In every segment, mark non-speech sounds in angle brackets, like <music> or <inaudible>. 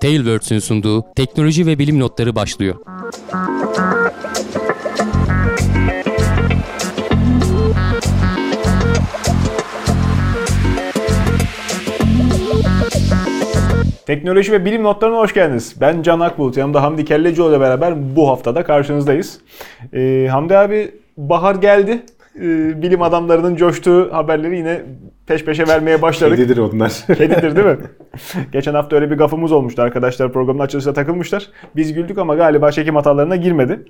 Tailwords'ün sunduğu teknoloji ve bilim notları başlıyor. Teknoloji ve bilim notlarına hoş geldiniz. Ben Can Akbulut. Yanımda Hamdi Kellecioğlu ile beraber bu haftada karşınızdayız. Ee, Hamdi abi bahar geldi. Ee, bilim adamlarının coştuğu haberleri yine peş peşe vermeye başladık. Kedidir onlar. <laughs> Kedidir değil mi? Geçen hafta öyle bir gafımız olmuştu. Arkadaşlar programın açılışına takılmışlar. Biz güldük ama galiba çekim hatalarına girmedi.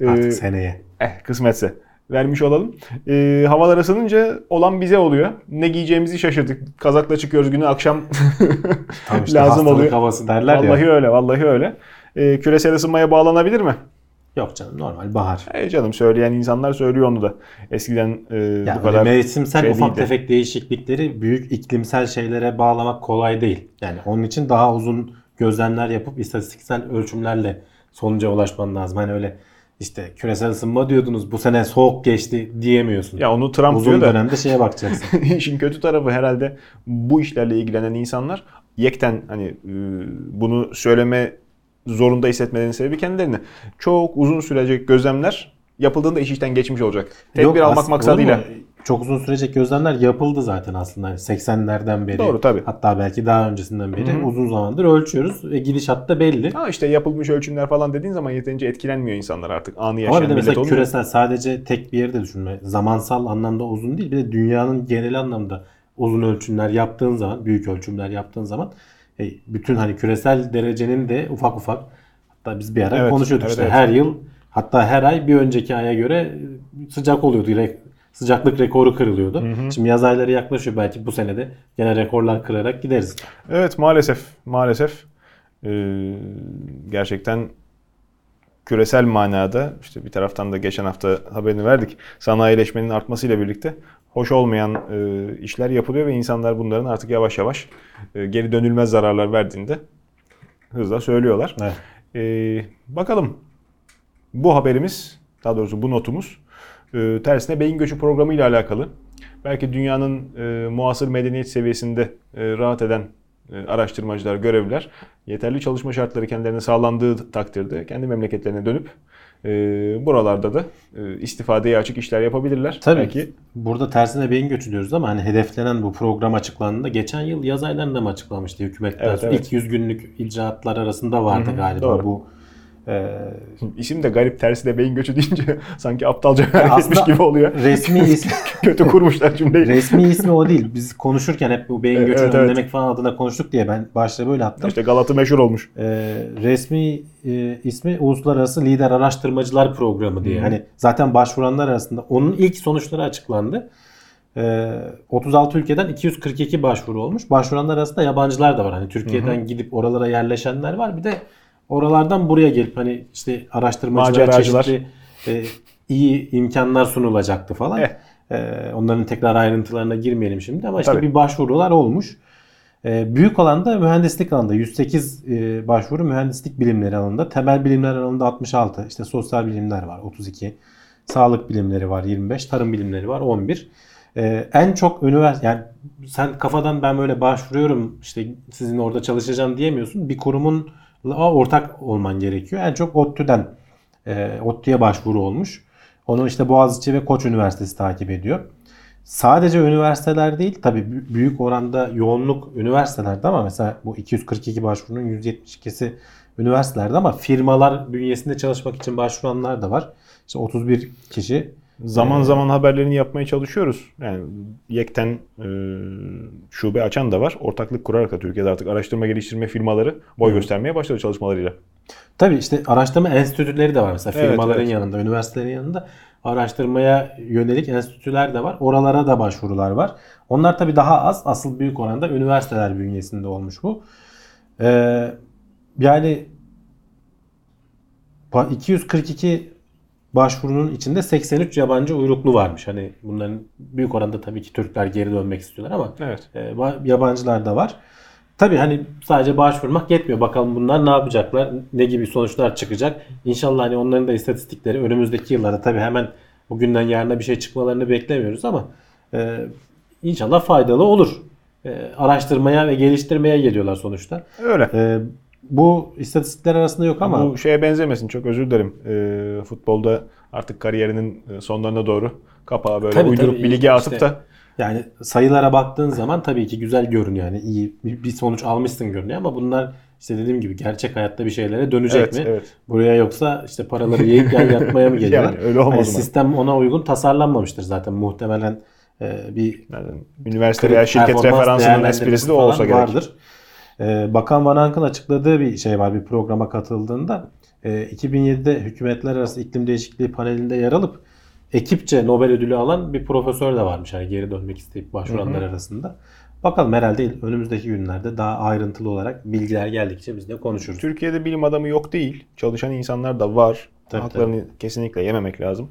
Ee, Artık seneye. Eh kısmetse vermiş olalım. Ee, havalar ısınınca olan bize oluyor. Ne giyeceğimizi şaşırdık. Kazakla çıkıyoruz günü akşam Tam işte <laughs> lazım oluyor. havası derler Vallahi ya. öyle, vallahi öyle. Ee, küresel ısınmaya bağlanabilir mi? Yok canım normal bahar. E canım söyleyen insanlar söylüyor onu da. Eskiden e, Ya bu kadar mevsimsel şey ufak değildi. tefek değişiklikleri büyük iklimsel şeylere bağlamak kolay değil. Yani onun için daha uzun gözlemler yapıp istatistiksel ölçümlerle sonuca ulaşman lazım. Hani öyle işte küresel ısınma diyordunuz bu sene soğuk geçti diyemiyorsun. Ya onu Trump Uzun diyor da dönemde şeye bakacaksın. <laughs> işin kötü tarafı herhalde bu işlerle ilgilenen insanlar yekten hani e, bunu söyleme zorunda hissetmelerinin sebebi kendilerine. Çok uzun sürecek gözlemler yapıldığında iş işten geçmiş olacak. Tedbir Yok, almak maksadıyla. Çok uzun sürecek gözlemler yapıldı zaten aslında. Hani 80'lerden beri. Doğru, tabii. Hatta belki daha öncesinden beri Hı hı. uzun zamandır ölçüyoruz ve gidişat da belli. Ha işte yapılmış ölçümler falan dediğin zaman yeterince etkilenmiyor insanlar artık. Anı Ama yaşayan bir de mesela olmuyor. küresel sadece tek bir yeri de düşünme. Zamansal anlamda uzun değil. Bir de dünyanın genel anlamda uzun ölçümler yaptığın zaman, büyük ölçümler yaptığın zaman e, bütün hani küresel derecenin de ufak ufak hatta biz bir ara Evet, konuşuyorduk evet, işte evet. her yıl hatta her ay bir önceki aya göre sıcak oluyordu. Re- sıcaklık rekoru kırılıyordu. Şimdi yaz ayları yaklaşıyor belki bu senede gene rekorlar kırarak gideriz. Evet maalesef maalesef Ee, gerçekten küresel manada işte bir taraftan da geçen hafta haberini verdik. Sanayileşmenin artmasıyla birlikte hoş olmayan e, işler yapılıyor ve insanlar bunların artık yavaş yavaş e, geri dönülmez zararlar verdiğinde hızla söylüyorlar. Evet. Ee, bakalım bu haberimiz daha doğrusu bu notumuz e, tersine beyin göçü programı ile alakalı. Belki dünyanın e, muasır medeniyet seviyesinde e, rahat eden e, araştırmacılar, görevliler yeterli çalışma şartları kendilerine sağlandığı takdirde kendi memleketlerine dönüp e, buralarda da e, istifadeye açık işler yapabilirler. Tabii Belki Burada tersine beyin göçü diyoruz ama hani hedeflenen bu program açıklandığında geçen yıl yaz aylarında mı açıklanmıştı hükümetler? Evet, evet. İlk 100 günlük icraatlar arasında vardı galiba doğru. bu. E, isim de garip tersine beyin göçü deyince <laughs> sanki aptalca hareket etmiş aslında gibi oluyor. resmi <laughs> ismi, Kötü kurmuşlar cümleyi. resmi ismi o değil. Biz konuşurken hep bu beyin Evet, göçünü evet. önlemek falan adına konuştuk diye ben başta böyle attım. İşte Galat'ı meşhur olmuş. E, resmi e, ismi Uluslararası Lider Araştırmacılar Programı diye. Hani zaten başvuranlar arasında onun ilk sonuçları açıklandı. E, 36 ülkeden 242 başvuru olmuş. Başvuranlar arasında yabancılar da var. Hani Türkiye'den gidip oralara yerleşenler var. Bir de oralardan buraya gelip hani işte araştırmacılara çeşitli e, iyi imkanlar sunulacaktı falan. Eh. E, onların tekrar ayrıntılarına girmeyelim şimdi ama işte Tabii. bir başvurular olmuş. E, büyük olan da mühendislik alanında 108 e, başvuru mühendislik bilimleri alanında, temel bilimler alanında 66, işte sosyal bilimler var 32, sağlık bilimleri var 25, tarım bilimleri var 11. E, en çok üniversite yani sen kafadan ben böyle başvuruyorum işte sizin orada çalışacağım diyemiyorsun. Bir kurumun ortak olman gerekiyor. En çok ODTÜ'den e, ODTÜ'ye başvuru olmuş. Onu işte Boğaziçi ve Koç Üniversitesi takip ediyor. Sadece üniversiteler değil tabii bü- büyük oranda yoğunluk üniversitelerde ama mesela bu 242 başvurunun 172'si üniversitelerde ama firmalar bünyesinde çalışmak için başvuranlar da var. İşte 31 kişi Zaman Ee, zaman haberlerini yapmaya çalışıyoruz. Yani yekten e, şube açan da var. Ortaklık kurarak da Türkiye'de artık araştırma geliştirme firmaları boy göstermeye başladı çalışmalarıyla. Tabii işte araştırma enstitüleri de var mesela Evet, firmaların evet. yanında, üniversitelerin yanında araştırmaya yönelik enstitüler de var. Oralara da başvurular var. Onlar tabii daha az, asıl büyük oranda üniversiteler bünyesinde olmuş bu. Ee, yani ba- 242 başvurunun içinde 83 yabancı uyruklu varmış. Hani bunların büyük oranda tabii ki Türkler geri dönmek istiyorlar ama Evet. e, ba- yabancılar da var. Tabii hani sadece başvurmak yetmiyor. Bakalım bunlar ne yapacaklar? Ne gibi sonuçlar çıkacak? İnşallah hani onların da istatistikleri önümüzdeki yıllarda tabii hemen bugünden yarına bir şey çıkmalarını beklemiyoruz ama e, inşallah faydalı olur. E, araştırmaya ve geliştirmeye geliyorlar sonuçta. Öyle. E, Bu istatistikler arasında yok ama Bu şeye benzemesin çok özür dilerim. Ee, futbolda artık kariyerinin e, sonlarına doğru kapağı böyle Tabii, uydurup tabii. bir lige atıp İşte- da yani sayılara baktığın zaman tabii ki güzel görünüyor yani iyi bir sonuç almışsın görünüyor ama bunlar işte dediğim gibi gerçek hayatta bir şeylere dönecek Evet, mi? evet. Buraya yoksa işte paraları yiyip gel yatmaya mı <laughs> geliyorlar? Yani öyle Hani umarım. sistem ona uygun tasarlanmamıştır zaten muhtemelen e, bir yani üniversite veya şirket referansının esprisi de olsa gerek. vardır. Ee, Bakan Van Ank'ın açıkladığı bir şey var bir programa katıldığında. Ee, 2007'de Hükümetler Arası İklim Değişikliği panelinde yer alıp ekipçe Nobel ödülü alan bir profesör de varmış. Yani geri dönmek isteyip başvuranlar arasında. Bakalım herhalde önümüzdeki günlerde daha ayrıntılı olarak bilgiler geldikçe biz de konuşuruz. Türkiye'de bilim adamı yok değil. Çalışan insanlar da var. Tabii, Haklarını kesinlikle yememek lazım.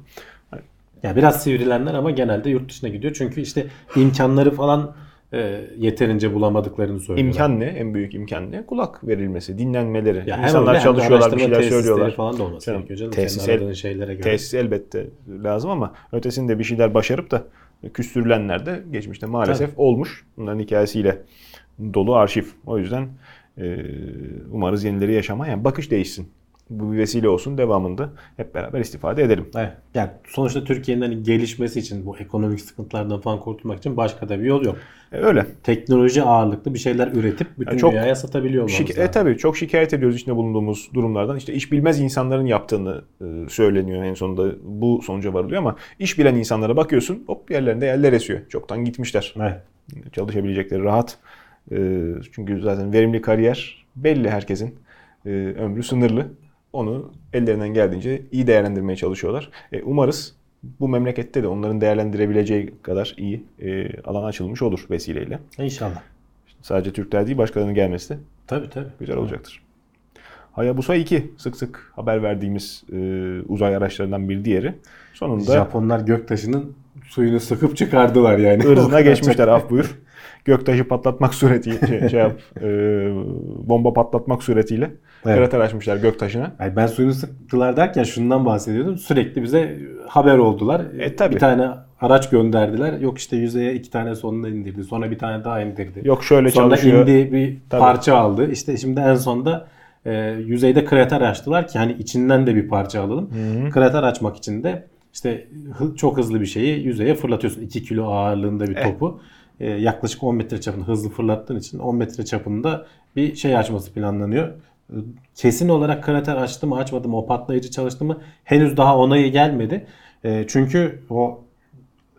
Ya biraz sivrilenler ama genelde yurt dışına gidiyor. Çünkü işte imkanları falan e, yeterince bulamadıklarını söylüyorlar. İmkan ne? En büyük imkan ne? Kulak verilmesi, dinlenmeleri. Ya hem İnsanlar öyle hem de çalışıyorlar, bir şeyler söylüyorlar. falan da olması Canım, gerekiyor canım. tesis el- şeylere göre. Tesis elbette lazım ama ötesinde bir şeyler başarıp da küstürülenler de geçmişte maalesef olmuş. Bunların hikayesiyle dolu arşiv. O yüzden e, umarız yenileri yaşama. Yani bakış değişsin. Bu bir vesile olsun. Devamında hep beraber istifade edelim. Evet. Yani sonuçta Türkiye'nin hani gelişmesi için bu ekonomik sıkıntılardan falan kurtulmak için başka da bir yol yok. E, öyle. Teknoloji ağırlıklı bir şeyler üretip bütün Yani çok dünyaya satabiliyor Şik- e, tabii çok şikayet ediyoruz içinde bulunduğumuz durumlardan. İşte iş bilmez insanların yaptığını e, söyleniyor en sonunda bu sonuca varılıyor ama iş bilen insanlara bakıyorsun hop yerlerinde yerler esiyor. Çoktan gitmişler. Evet. çalışabilecekleri rahat. Ee, Çünkü zaten verimli kariyer belli herkesin. Ee, Ömrü sınırlı. Onu ellerinden geldiğince iyi değerlendirmeye çalışıyorlar. E, Umarız bu memlekette de onların değerlendirebileceği kadar iyi e, alan açılmış olur vesileyle. İnşallah. Sadece Türkler değil başkalarının gelmesi de Tabii tabii. güzel olacaktır. Hayabusa 2 sık sık haber verdiğimiz e, uzay araçlarından bir diğeri. Sonunda Japonlar göktaşının suyunu sıkıp çıkardılar yani. Kadar <laughs> geçmişler af buyur. Göktaşı patlatmak suretiyle şey, şey yap, e, bomba patlatmak suretiyle Evet. krater açmışlar göktaşına. Ay ben suyunu sıktılar derken şundan bahsediyordum. Sürekli bize haber oldular. E, tabii. Bir tane araç gönderdiler. Yok işte yüzeye iki tane sonuna indirdi. Sonra bir tane daha indirdi. Yok şöyle Sonra çalışıyor. indi bir Tabii. parça aldı. İşte şimdi en sonda e, yüzeyde krater açtılar ki hani içinden de bir parça alalım. Krater açmak için de işte çok hızlı bir şeyi yüzeye fırlatıyorsun. 2 kilo ağırlığında bir Eh. topu. E, yaklaşık 10 metre çapında hızlı fırlattığın için 10 metre çapında bir şey açması planlanıyor. E, Kesin olarak krater açtı mı açmadı mı o patlayıcı çalıştı mı henüz daha onayı gelmedi. E, çünkü o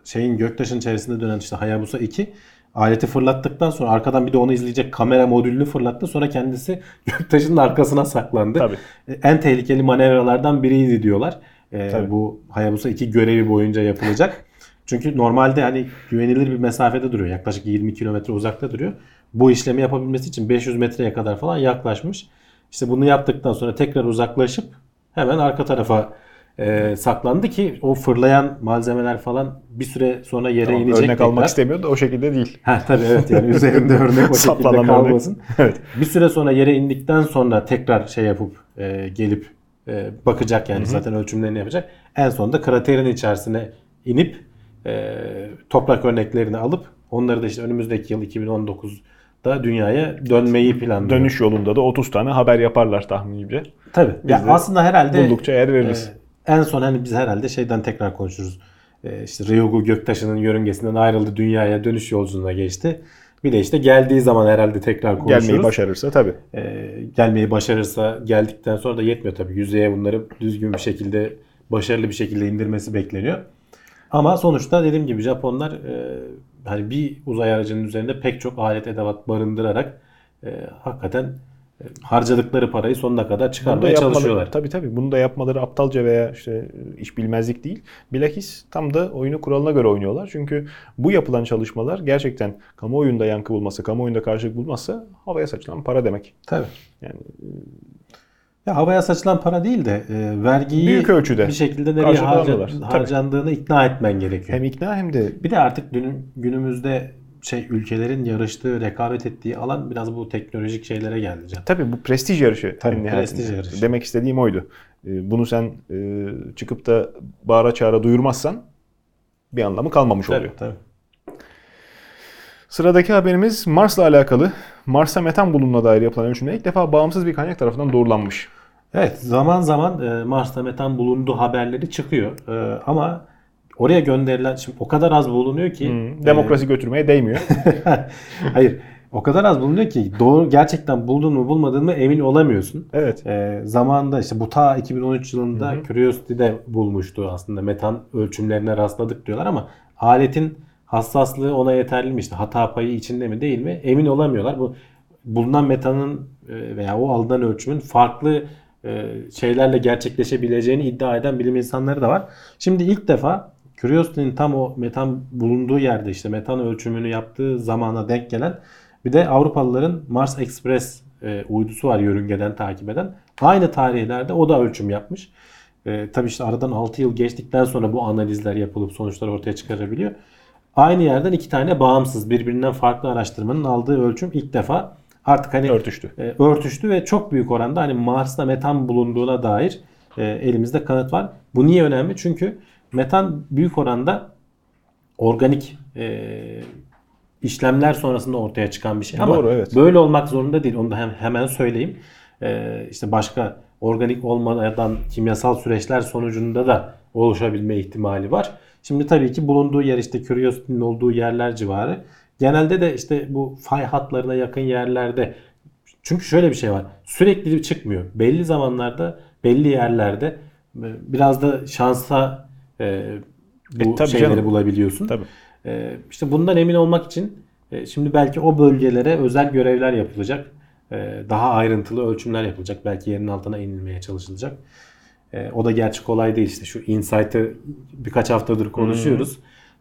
şeyin göktaşın içerisinde dönen işte Hayabusa 2 aleti fırlattıktan sonra arkadan bir de onu izleyecek kamera modülünü fırlattı. Sonra kendisi <laughs> göktaşının arkasına saklandı. Tabii. E, En tehlikeli manevralardan biriydi diyorlar. E, Tabii. bu Hayabusa 2 görevi boyunca yapılacak. <laughs> Çünkü normalde hani güvenilir bir mesafede duruyor. Yaklaşık 20 kilometre uzakta duruyor. Bu işlemi yapabilmesi için 500 metreye kadar falan yaklaşmış. İşte bunu yaptıktan sonra tekrar uzaklaşıp hemen arka tarafa e, saklandı ki o fırlayan malzemeler falan bir süre sonra yere Tamam, inecek örnek tekrar. almak istemiyor da o şekilde değil. Ha tabii evet yani üzerinde <laughs> örnek o şekilde Saplanan örnek. kalmasın. Evet. Bir süre sonra yere indikten sonra tekrar şey yapıp e, gelip e, bakacak yani zaten ölçümlerini yapacak. En sonunda kraterin içerisine inip e, toprak örneklerini alıp onları da işte önümüzdeki yıl 2019'da dünyaya dönmeyi planlıyor. Dönüş yolunda da 30 tane haber yaparlar tahminimce. Tabii. Ya aslında herhalde buldukça yer veririz. e, en son hani biz herhalde şeyden tekrar konuşuruz. E, işte Ryugu göktaşının yörüngesinden ayrıldı dünyaya dönüş yolculuğuna geçti. Bir de işte geldiği zaman herhalde tekrar konuşuruz. Gelmeyi başarırsa tabii. e, gelmeyi başarırsa geldikten sonra da yetmiyor tabii. Yüzeye bunları düzgün bir şekilde başarılı bir şekilde indirmesi bekleniyor. Ama sonuçta dediğim gibi Japonlar e, hani bir uzay aracının üzerinde pek çok alet edevat barındırarak e, hakikaten harcadıkları parayı sonuna kadar çıkarmaya yapmaları, çalışıyorlar. tabii tabii. Bunu da yapmaları aptalca veya işte iş bilmezlik değil. Bilakis tam da oyunu kuralına göre oynuyorlar. Çünkü bu yapılan çalışmalar gerçekten kamuoyunda yankı bulması, kamuoyunda karşılık bulmazsa havaya saçılan para demek. Tabii. Yani Ya havaya saçılan para değil de e, vergiyi Büyük ölçüde bir şekilde nereye harca- alıyorlar. Tabii. harcandığını ikna etmen gerekiyor. hem ikna hem de Bir de artık günümüzde şey ülkelerin yarıştığı, rekabet ettiği alan biraz bu teknolojik şeylere geldi canım. tabii bu prestij yarışı. Tabii, nihayetinde. prestij yarışı. Demek istediğim oydu. Ee, Bunu sen e, çıkıp da bağıra çağıra duyurmazsan bir anlamı kalmamış oluyor. tabii. Sıradaki haberimiz Mars'la alakalı. Mars'ta metan bulunduğuna dair yapılan ölçümler ilk defa bağımsız bir kaynak tarafından doğrulanmış. Evet zaman zaman e, Mars'ta metan bulunduğu haberleri çıkıyor. E, ama oraya gönderilen şimdi o kadar az bulunuyor ki Hmm, Demokrasi götürmeye değmiyor. e, <laughs> hayır o kadar az bulunuyor ki doğru gerçekten buldun mu bulmadın mı emin olamıyorsun. evet. E, zamanında işte bu ta 2013 yılında Hı hı. Curiosity'de bulmuştu aslında metan ölçümlerine rastladık diyorlar ama aletin hassaslığı ona yeterli mi işte hata payı içinde mi değil mi emin olamıyorlar. Bu bulunan metanın e, veya o alınan ölçümün farklı e, şeylerle gerçekleşebileceğini iddia eden bilim insanları da var. Şimdi ilk defa Curiosity'nin tam o metan bulunduğu yerde işte metan ölçümünü yaptığı zamana denk gelen bir de Avrupalıların Mars Express e, uydusu var yörüngeden takip eden. Aynı tarihlerde o da ölçüm yapmış. E, tabii işte aradan 6 yıl geçtikten sonra bu analizler yapılıp sonuçlar ortaya çıkarabiliyor. Aynı yerden iki tane bağımsız birbirinden farklı araştırmanın aldığı ölçüm ilk defa artık hani Örtüştü. e, örtüştü ve çok büyük oranda hani Mars'ta metan bulunduğuna dair e, elimizde kanıt var. Bu niye önemli? Çünkü metan büyük oranda organik e, işlemler sonrasında ortaya çıkan bir şey. Ama Doğru, evet. böyle olmak zorunda değil. Onu da hem, hemen söyleyeyim. E, işte başka organik olmadan kimyasal süreçler sonucunda da oluşabilme ihtimali var. Şimdi tabii ki bulunduğu yer işte Curiosity'nin olduğu yerler civarı. Genelde de işte bu fay hatlarına yakın yerlerde çünkü şöyle bir şey var. Sürekli çıkmıyor. Belli zamanlarda, belli yerlerde e, biraz da şansa e, bu E, tabii şeyleri canım. bulabiliyorsun. Tabii. E, işte bundan emin olmak için e, şimdi belki o bölgelere özel görevler yapılacak. E, daha ayrıntılı ölçümler yapılacak. Belki yerin altına inilmeye çalışılacak. E, o da gerçi kolay değil. İşte şu Insight'ı birkaç haftadır konuşuyoruz.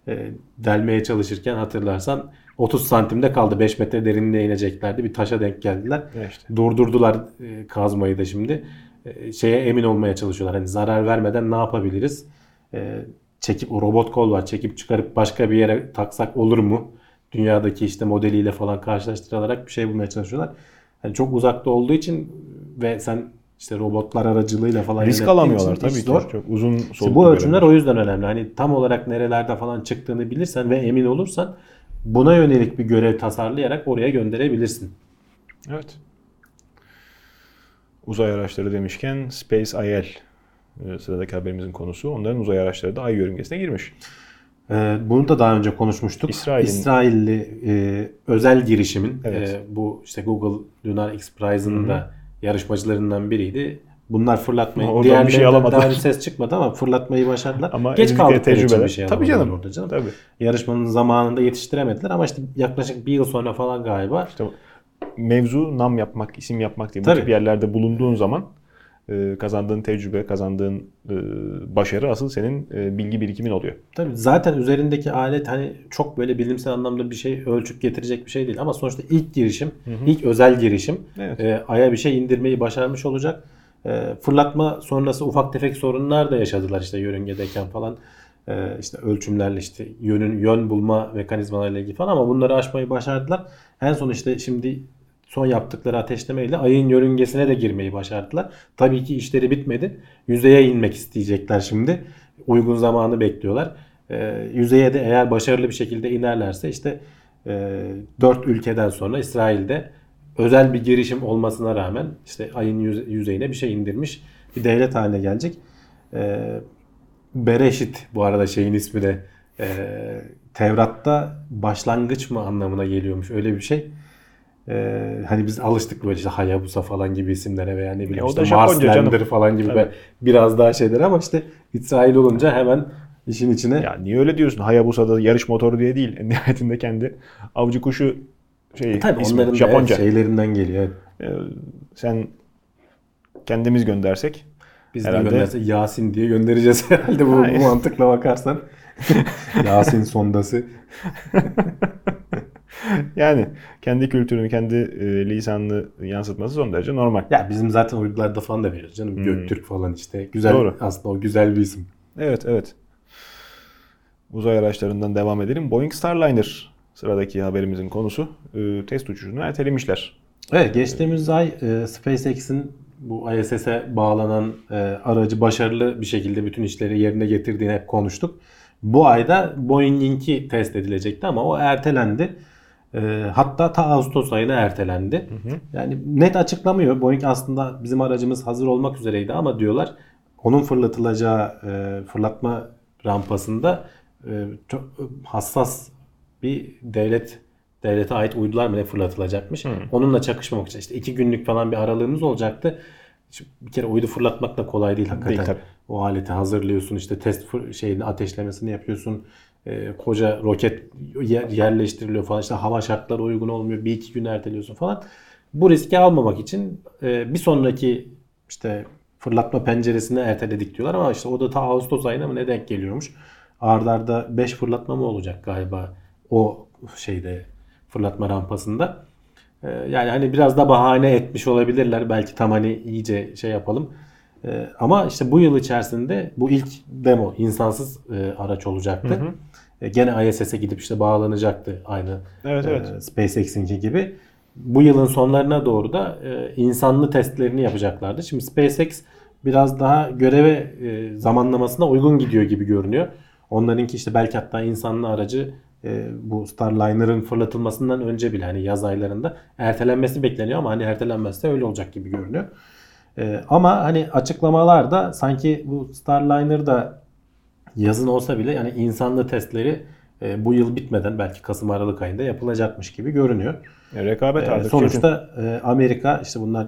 E, delmeye çalışırken hatırlarsan 30 santimde kaldı. 5 metre derinliğe ineceklerdi. Bir taşa denk geldiler. İşte. Durdurdular e, kazmayı da şimdi. E, şeye emin olmaya çalışıyorlar. Hani zarar vermeden ne yapabiliriz? E, çekip o robot kol var. Çekip çıkarıp başka bir yere taksak olur mu? Dünyadaki işte modeliyle falan karşılaştırılarak bir şey bulmaya çalışıyorlar. Yani çok uzakta olduğu için ve sen işte robotlar aracılığıyla falan Risk alamıyorlar tabii ki. zor. Çok uzun İşte bu ölçümler görevler. o yüzden önemli. Hani tam olarak nerelerde falan çıktığını bilirsen ve emin olursan buna yönelik bir görev tasarlayarak oraya gönderebilirsin. Evet. Uzay araçları demişken Space IL sıradaki haberimizin konusu. Onların uzay araçları da ay yörüngesine girmiş. Ee, bunu da daha önce konuşmuştuk. İsrail'in- İsrailli e, özel girişimin Evet. e, bu işte Google Lunar X Prize'ın da yarışmacılarından biriydi. Bunlar fırlatmayı Oradan bir diğerlerinden şey alamadılar. daha bir ses çıkmadı ama fırlatmayı başardılar. Ama Geç kaldıkları için bir şey Tabii canım. orada canım. Tabii. Yarışmanın zamanında yetiştiremediler ama işte yaklaşık bir yıl sonra falan galiba İşte mevzu nam yapmak, isim yapmak diye bu Tabii. tip yerlerde bulunduğun zaman e, kazandığın tecrübe, kazandığın e, başarı asıl senin e, bilgi birikimin oluyor. Tabii zaten üzerindeki alet hani çok böyle bilimsel anlamda bir şey ölçüp getirecek bir şey değil ama sonuçta ilk girişim, ilk özel girişim Evet. e, aya bir şey indirmeyi başarmış olacak. E, fırlatma sonrası ufak tefek sorunlar da yaşadılar işte yörüngedeyken falan. E, işte ölçümlerle işte yönün yön bulma mekanizmalarıyla ilgili falan ama bunları aşmayı başardılar. En son işte şimdi son yaptıkları ateşlemeyle ayın yörüngesine de girmeyi başardılar. Tabii ki işleri bitmedi. Yüzeye inmek isteyecekler şimdi. Uygun zamanı bekliyorlar. Ee, yüzeye de eğer başarılı bir şekilde inerlerse işte e, 4 ülkeden sonra İsrail'de özel bir girişim olmasına rağmen işte ayın yüze- yüzeyine bir şey indirmiş bir devlet haline gelecek. Ee, Bereşit bu arada şeyin ismi de e, Tevrat'ta başlangıç mı anlamına geliyormuş öyle bir şey. Ee, hani biz alıştık böyle işte Hayabusa falan gibi isimlere veya ne bileyim Ya o işte da Japonca Mars canım. Lander falan gibi Tabii. be- biraz daha şeyler ama işte İsrail olunca hemen işin içine Ya niye öyle diyorsun? Hayabusa'da yarış motoru diye değil. <laughs> Nihayetinde kendi avcı kuşu şey tabii ismi, onların Japonca. şeylerinden geliyor. Ee, sen kendimiz göndersek Biz Herhalde- de gönderse Yasin diye göndereceğiz <laughs> herhalde bu, bu Hayır. mantıkla bakarsan. <laughs> Yasin sondası. <laughs> yani kendi kültürünü, kendi e, lisanını yansıtması son derece normal. Ya bizim zaten uydularda falan da veriyoruz canım. Göktürk falan işte. Güzel Hmm. Doğru. aslında o güzel bir isim. Evet, evet. Uzay araçlarından devam edelim. Boeing Starliner sıradaki haberimizin konusu. Ee, test uçuşunu ertelemişler. Evet geçtiğimiz ay e, SpaceX'in bu ISS'e bağlanan e, aracı başarılı bir şekilde bütün işleri yerine getirdiğini hep konuştuk. Bu ayda Boeing'inki test edilecekti ama o ertelendi. E, hatta ta Ağustos ayına ertelendi. Yani net açıklamıyor. Boeing aslında bizim aracımız hazır olmak üzereydi ama diyorlar onun fırlatılacağı e, fırlatma rampasında e, çok hassas bir devlet devlete ait uydular mı ne fırlatılacakmış. Onunla çakışmamak için işte iki günlük falan bir aralığımız olacaktı. Şimdi bir kere uydu fırlatmak da kolay değil hakikaten. Değil, tabii. O aleti hazırlıyorsun işte test şeyini ateşlemesini yapıyorsun. Ee, koca roket yer- yerleştiriliyor falan işte hava şartları uygun olmuyor bir iki gün erteliyorsun falan. Bu riski almamak için e, bir sonraki işte fırlatma penceresini erteledik diyorlar ama işte o da ta Ağustos ayına mı ne denk geliyormuş. Ardarda 5 fırlatma mı olacak galiba o şeyde fırlatma rampasında. Ee, Yani hani biraz da bahane etmiş olabilirler. Belki tam hani iyice şey yapalım. Ee, Ama işte bu yıl içerisinde bu ilk demo insansız e, araç olacaktı. E, Gene ISS'e gidip işte bağlanacaktı aynı Evet, e, evet. SpaceX'inki gibi. Bu yılın sonlarına doğru da e, insanlı testlerini yapacaklardı. Şimdi SpaceX biraz daha göreve e, zamanlamasına uygun gidiyor gibi görünüyor. Onlarınki işte belki hatta insanlı aracı e, bu Starliner'ın fırlatılmasından önce bile hani yaz aylarında ertelenmesi bekleniyor ama hani ertelenmezse öyle olacak gibi görünüyor. E, ama hani açıklamalarda sanki bu Starliner'da yazın olsa bile yani insanlı testleri e, bu yıl bitmeden belki Kasım Aralık ayında yapılacakmış gibi görünüyor. E, rekabet Ee, artık. sonuçta e, Amerika işte bunlar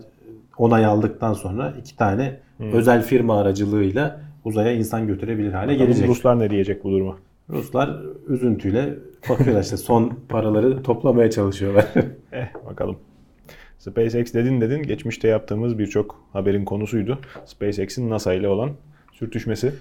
onay aldıktan sonra iki tane özel firma aracılığıyla uzaya insan götürebilir hale Bakalım gelecek. Ruslar ne diyecek bu duruma? Ruslar üzüntüyle bakıyorlar işte son paraları toplamaya çalışıyorlar. <laughs> Eh bakalım. SpaceX dedin dedin. Geçmişte yaptığımız birçok haberin konusuydu. SpaceX'in NASA ile olan sürtüşmesi.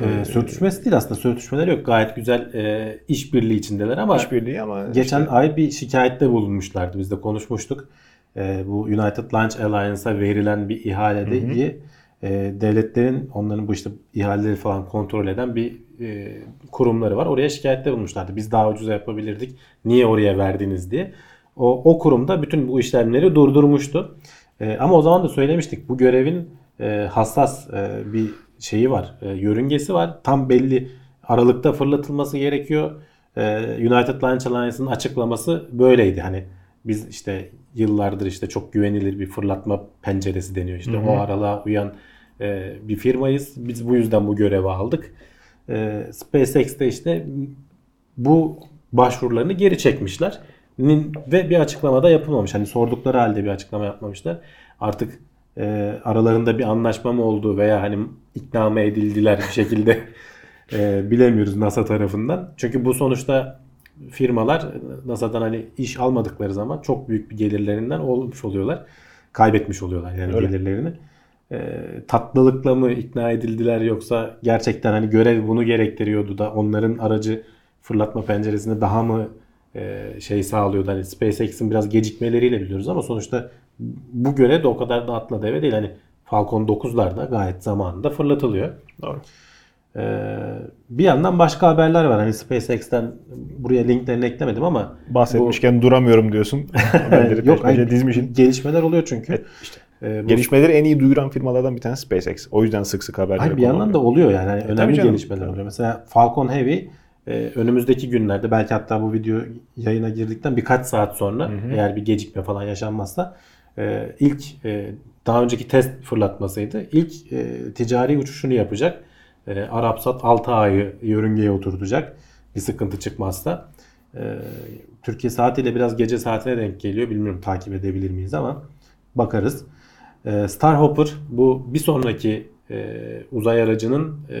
Ee, sürtüşmesi değil aslında sürtüşmeler yok. Gayet güzel e, işbirliği içindeler ama İşbirliği ama geçen işte ay bir şikayette bulunmuşlardı. Biz de konuşmuştuk. Ee, bu United Launch Alliance'a verilen bir ihalede diye e, devletlerin onların bu işte ihaleleri falan kontrol eden bir e, kurumları var. Oraya şikayette bulmuşlardı. Biz daha ucuza yapabilirdik. Niye oraya verdiniz diye. O, o kurumda bütün bu işlemleri durdurmuştu. E, ama o zaman da söylemiştik. Bu görevin e, hassas e, bir şeyi var. E, yörüngesi var. Tam belli aralıkta fırlatılması gerekiyor. E, United Launch Alliance'ın açıklaması böyleydi. Hani biz işte yıllardır işte çok güvenilir bir fırlatma penceresi deniyor. İşte o aralığa uyan e, bir firmayız. Biz bu yüzden bu görevi aldık. E, SpaceX de işte bu başvurularını geri çekmişler. Ve bir açıklama da yapılmamış. Hani sordukları halde bir açıklama yapmamışlar. Artık e, aralarında bir anlaşma mı oldu veya hani ikna mı edildiler bir şekilde <laughs> e, bilemiyoruz NASA tarafından. Çünkü bu sonuçta firmalar NASA'dan hani iş almadıkları zaman çok büyük bir gelirlerinden olmuş oluyorlar. Kaybetmiş oluyorlar yani Öyle. gelirlerini. E, tatlılıkla mı ikna edildiler yoksa gerçekten hani görev bunu gerektiriyordu da onların aracı fırlatma penceresinde daha mı şey sağlıyordu. Hani SpaceX'in biraz gecikmeleriyle biliyoruz ama sonuçta bu görev de o kadar da atla deve değil. Hani Falcon 9'lar da gayet zamanında fırlatılıyor. Doğru. Ee, bir yandan başka haberler var. Hani SpaceX'ten buraya linklerini eklemedim ama Bahsetmişken duramıyorum diyorsun. <laughs> Yok hayır, dizmişin. gelişmeler oluyor çünkü. İşte Ee, bu- gelişmeleri en iyi duyuran firmalardan bir tanesi SpaceX. O yüzden sık sık haberlere Hayır bir yandan da oluyor. yani. Hani tabii önemli gelişmeler oluyor. Mesela Falcon Heavy e, önümüzdeki günlerde belki hatta bu video yayına girdikten birkaç saat sonra eğer bir gecikme falan yaşanmazsa e, ilk e, daha önceki test fırlatmasıydı. İlk e, ticari uçuşunu yapacak. E, Arapsat 6 ayı yörüngeye oturtacak. Bir sıkıntı çıkmazsa. E, Türkiye saatiyle biraz gece saatine denk geliyor. Bilmiyorum takip edebilir miyiz ama bakarız. E, Starhopper bu bir sonraki e, uzay aracının e,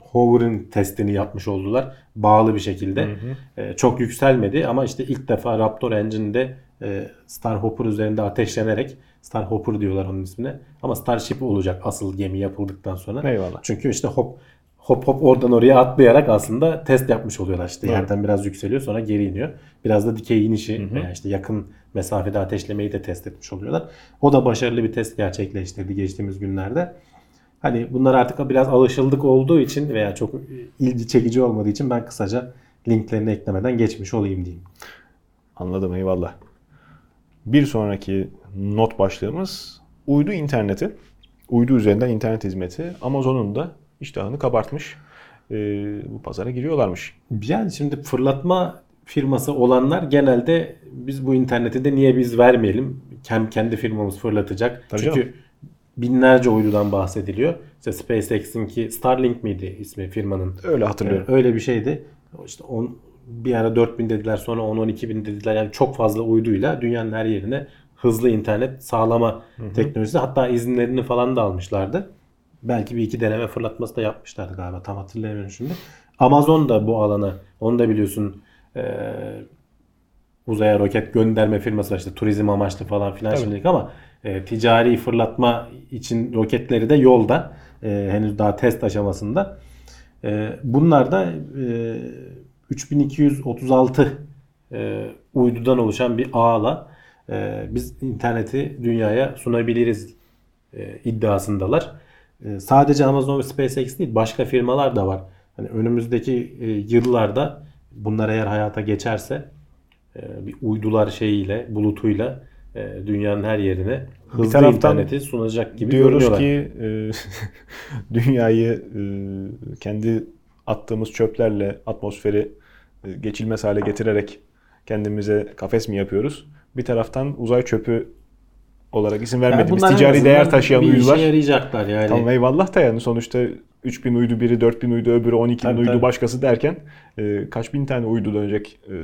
hover'ın testini yapmış oldular. Bağlı bir şekilde. E, çok yükselmedi ama işte ilk defa Raptor Engine'de e, Starhopper üzerinde ateşlenerek Starhopper diyorlar onun ismine. Ama Starship olacak asıl gemi yapıldıktan sonra. Eyvallah. Çünkü işte hop hop hop oradan oraya atlayarak aslında test yapmış oluyorlar. İşte Doğru. yerden biraz yükseliyor sonra geri iniyor. Biraz da dikey inişi veya işte yakın mesafede ateşlemeyi de test etmiş oluyorlar. O da başarılı bir test gerçekleştirdi geçtiğimiz günlerde. Hani bunlar artık biraz alışıldık olduğu için veya çok ilgi çekici olmadığı için ben kısaca linklerini eklemeden geçmiş olayım diyeyim. Anladım eyvallah. Bir sonraki not başlığımız uydu interneti. Uydu üzerinden internet hizmeti. Amazon'un da iştahını kabartmış. Ee, bu pazara giriyorlarmış. Yani şimdi fırlatma firması olanlar genelde biz bu interneti de niye biz vermeyelim? Hem kendi firmamız fırlatacak. Tabii Çünkü canım. Binlerce uydudan bahsediliyor. İşte SpaceX'inki Starlink miydi ismi firmanın? Öyle hatırlıyorum. Öyle bir şeydi. İşte on, bir ara 4000 dediler sonra 10-12 bin dediler. Yani çok fazla uyduyla dünyanın her yerine hızlı internet sağlama teknolojisi. Hatta izinlerini falan da almışlardı. Belki bir iki deneme fırlatması da yapmışlardı galiba. Tam hatırlayamıyorum şimdi. Amazon da bu alana onu da biliyorsun eee, uzaya roket gönderme firması var işte turizm amaçlı falan filan Tabii. şimdilik ama e, ticari fırlatma için roketleri de yolda. E, henüz daha test aşamasında. E, bunlar da e, 3236 e, uydudan oluşan bir ağla e, biz interneti dünyaya sunabiliriz e, iddiasındalar. E, sadece Amazon ve SpaceX değil başka firmalar da var. Hani önümüzdeki e, yıllarda bunlar eğer hayata geçerse e, bir uydular şeyiyle, bulutuyla dünyanın her yerine hızlı taraftan interneti sunacak gibi Diyoruz görünüyorlar. ki e, <laughs> dünyayı e, kendi attığımız çöplerle atmosferi e, geçilmez hale getirerek kendimize kafes mi yapıyoruz? Bir taraftan uzay çöpü olarak isim Yani vermediğimiz en ticari değer taşıyan bir uydular. işe yarayacaklar yani. Tamam eyvallah da yani sonuçta 3000 uydu biri, 4000 uydu öbürü, 12 bin Tabii, uydu tabii. başkası derken e, kaç bin tane uydu dönecek e,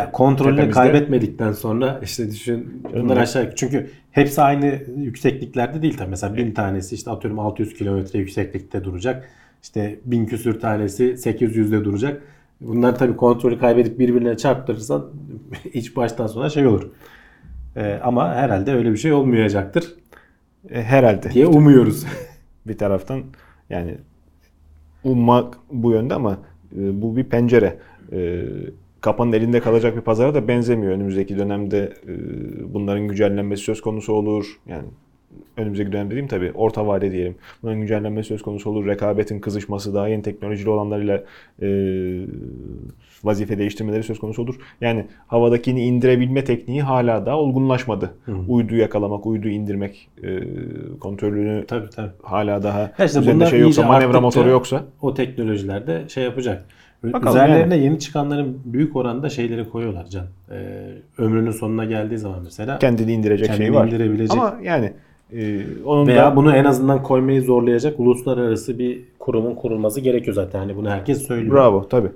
Ya kontrolünü tepemizde. kaybetmedikten sonra işte düşün bunlar aşağı çünkü hepsi aynı yüksekliklerde değil tabii. Mesela bin tanesi işte atıyorum 600 kilometre yükseklikte duracak. İşte bin küsür tanesi 800'de duracak. Bunlar tabii kontrolü kaybedip birbirine çarptırırsan <laughs> iç baştan sona şey olur. Ee, ama herhalde öyle bir şey olmayacaktır E, herhalde. diye umuyoruz. <laughs> bir taraftan yani ummak bu yönde ama e, bu bir pencere. E, kapanın elinde kalacak bir pazara da benzemiyor. Önümüzdeki dönemde e, bunların güncellenmesi söz konusu olur. Yani önümüzdeki dönem dediğim tabii orta vade diyelim. Bunların güncellenmesi söz konusu olur. Rekabetin kızışması, daha yeni teknolojili olanlarıyla e, vazife değiştirmeleri söz konusu olur. Yani havadakini indirebilme tekniği hala daha olgunlaşmadı. Uydu yakalamak, uydu indirmek e, kontrolünü tabii tabii. hala daha Ya işte üzerinde şey yoksa manevra motoru yoksa o teknolojilerde şey yapacak. Bakalım Üzerlerine yeni çıkanların büyük oranda şeyleri koyuyorlar can. Ee, ömrünün sonuna geldiği zaman mesela kendini indirecek Kendini şey var. indirebilecek. Ama yani e, onun veya da bunu en azından koymayı zorlayacak uluslararası bir kurumun kurulması gerekiyor zaten. Hani bunu herkes söylüyor. bravo tabi.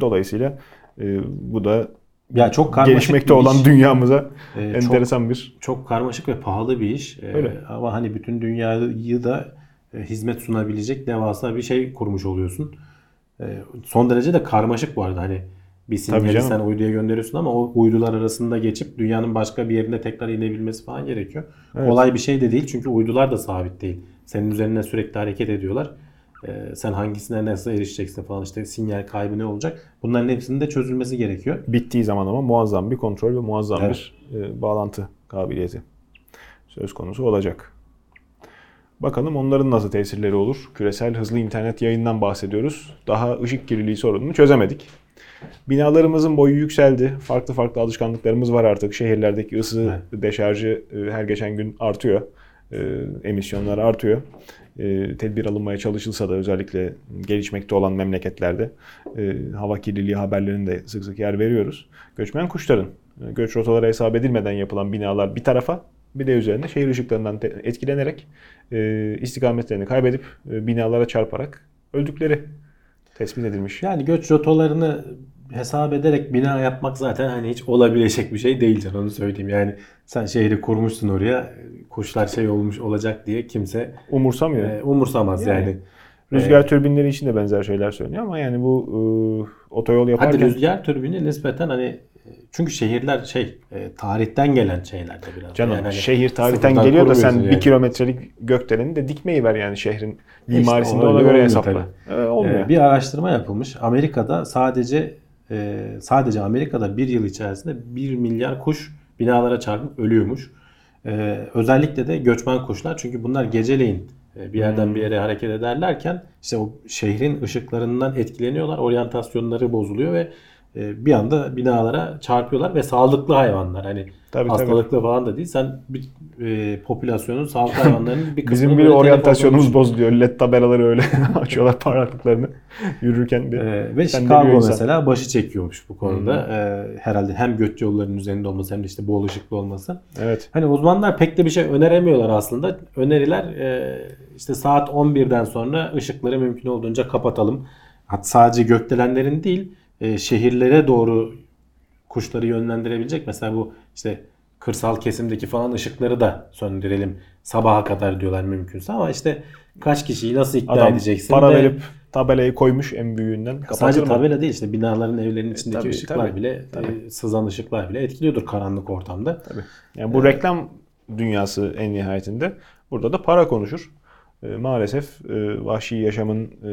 Dolayısıyla e, bu da Ya çok karmaşık gelişmekte olan iş. dünyamıza Ee, enteresan bir çok karmaşık ve pahalı bir iş. Ee, Öyle. ama hani bütün dünyayı da e, hizmet sunabilecek devasa bir şey kurmuş oluyorsun. Ee, son derece de karmaşık bu arada. Hani bir sinyali sen uyduya gönderiyorsun ama o uydular arasında geçip dünyanın başka bir yerine tekrar inebilmesi falan gerekiyor. Evet. Kolay bir şey de değil çünkü uydular da sabit değil. Senin üzerine sürekli hareket ediyorlar. Ee, sen hangisine nasıl erişeceksin falan işte sinyal kaybı ne olacak? Bunların hepsinin de çözülmesi gerekiyor. bittiği zaman ama muazzam bir kontrol ve muazzam Evet. bir e, bağlantı kabiliyeti söz konusu olacak. Bakalım onların nasıl tesirleri olur? Küresel hızlı internet yayından bahsediyoruz. Daha ışık kirliliği sorununu çözemedik. Binalarımızın boyu yükseldi. Farklı farklı alışkanlıklarımız var artık. Şehirlerdeki ısı deşarjı e, her geçen gün artıyor. E, Emisyonlar artıyor. E, Tedbir alınmaya çalışılsa da özellikle gelişmekte olan memleketlerde hava kirliliği haberlerinde sık sık yer veriyoruz. Göçmen kuşların göç rotaları hesap edilmeden yapılan binalar bir tarafa bir de üzerine şehir ışıklarından etkilenerek istikametlerini kaybedip binalara çarparak öldükleri tespit edilmiş. Yani göç rotalarını hesap ederek bina yapmak zaten hani hiç olabilecek bir şey değil can onu söyleyeyim. Yani sen şehri kurmuşsun oraya kuşlar şey olmuş olacak diye kimse Umursamıyor. e, umursamaz yani. Yani. Rüzgar türbinleri için de benzer şeyler söyleniyor ama yani bu e, otoyol yaparken Hadi rüzgar türbini nispeten hani çünkü şehirler şey e, tarihten gelen şeyler de biraz. canım Yani hani şehir tarihten geliyor da sen kurmuyorsun bir yani. kilometrelik gökdeleni de dikmeyi ver yani şehrin mimarisinde öyle ona göre olmuyor hesapla. tabii. E, olmuyor. Ee, bir araştırma yapılmış. Amerika'da sadece e, sadece Amerika'da bir yıl içerisinde 1 milyar kuş binalara çarpıp ölüyormuş. Ee, özellikle de göçmen kuşlar çünkü bunlar geceleyin e, bir yerden bir yere hareket ederlerken işte o şehrin ışıklarından etkileniyorlar. Oryantasyonları bozuluyor ve e, bir anda binalara çarpıyorlar ve sağlıklı hayvanlar. Hani Tabii, hastalıklı falan da değil. Sen bir e, popülasyonun sağlıklı hayvanlarının bir <laughs> kısmını Bizim bir oryantasyonumuz bozuluyor. LED tabelaları öyle <laughs> açıyorlar parlaklıklarını yürürken. Bir, Ee, ve Chicago mesela başı çekiyormuş bu konuda. Ee, herhalde hem göç yollarının üzerinde olması hem de işte bol ışıklı olması. Evet. Hani uzmanlar pek de bir şey öneremiyorlar aslında. Öneriler e, işte saat 11'den sonra ışıkları mümkün olduğunca kapatalım. Hatta sadece gökdelenlerin değil e, şehirlere doğru kuşları yönlendirebilecek. Mesela bu işte kırsal kesimdeki falan ışıkları da söndürelim sabaha kadar diyorlar mümkünse ama işte kaç kişiyi nasıl ikna Adam edeceksin? para ve- verip tabelayı koymuş en büyüğünden. Sadece mı? tabela değil işte binaların evlerinin içindeki tabii, ışıklar tabii, bile tabii. e, sızan ışıklar bile etkiliyordur karanlık ortamda. Tabii. Yani bu reklam dünyası en nihayetinde. Burada da para konuşur. E, maalesef e, vahşi yaşamın e,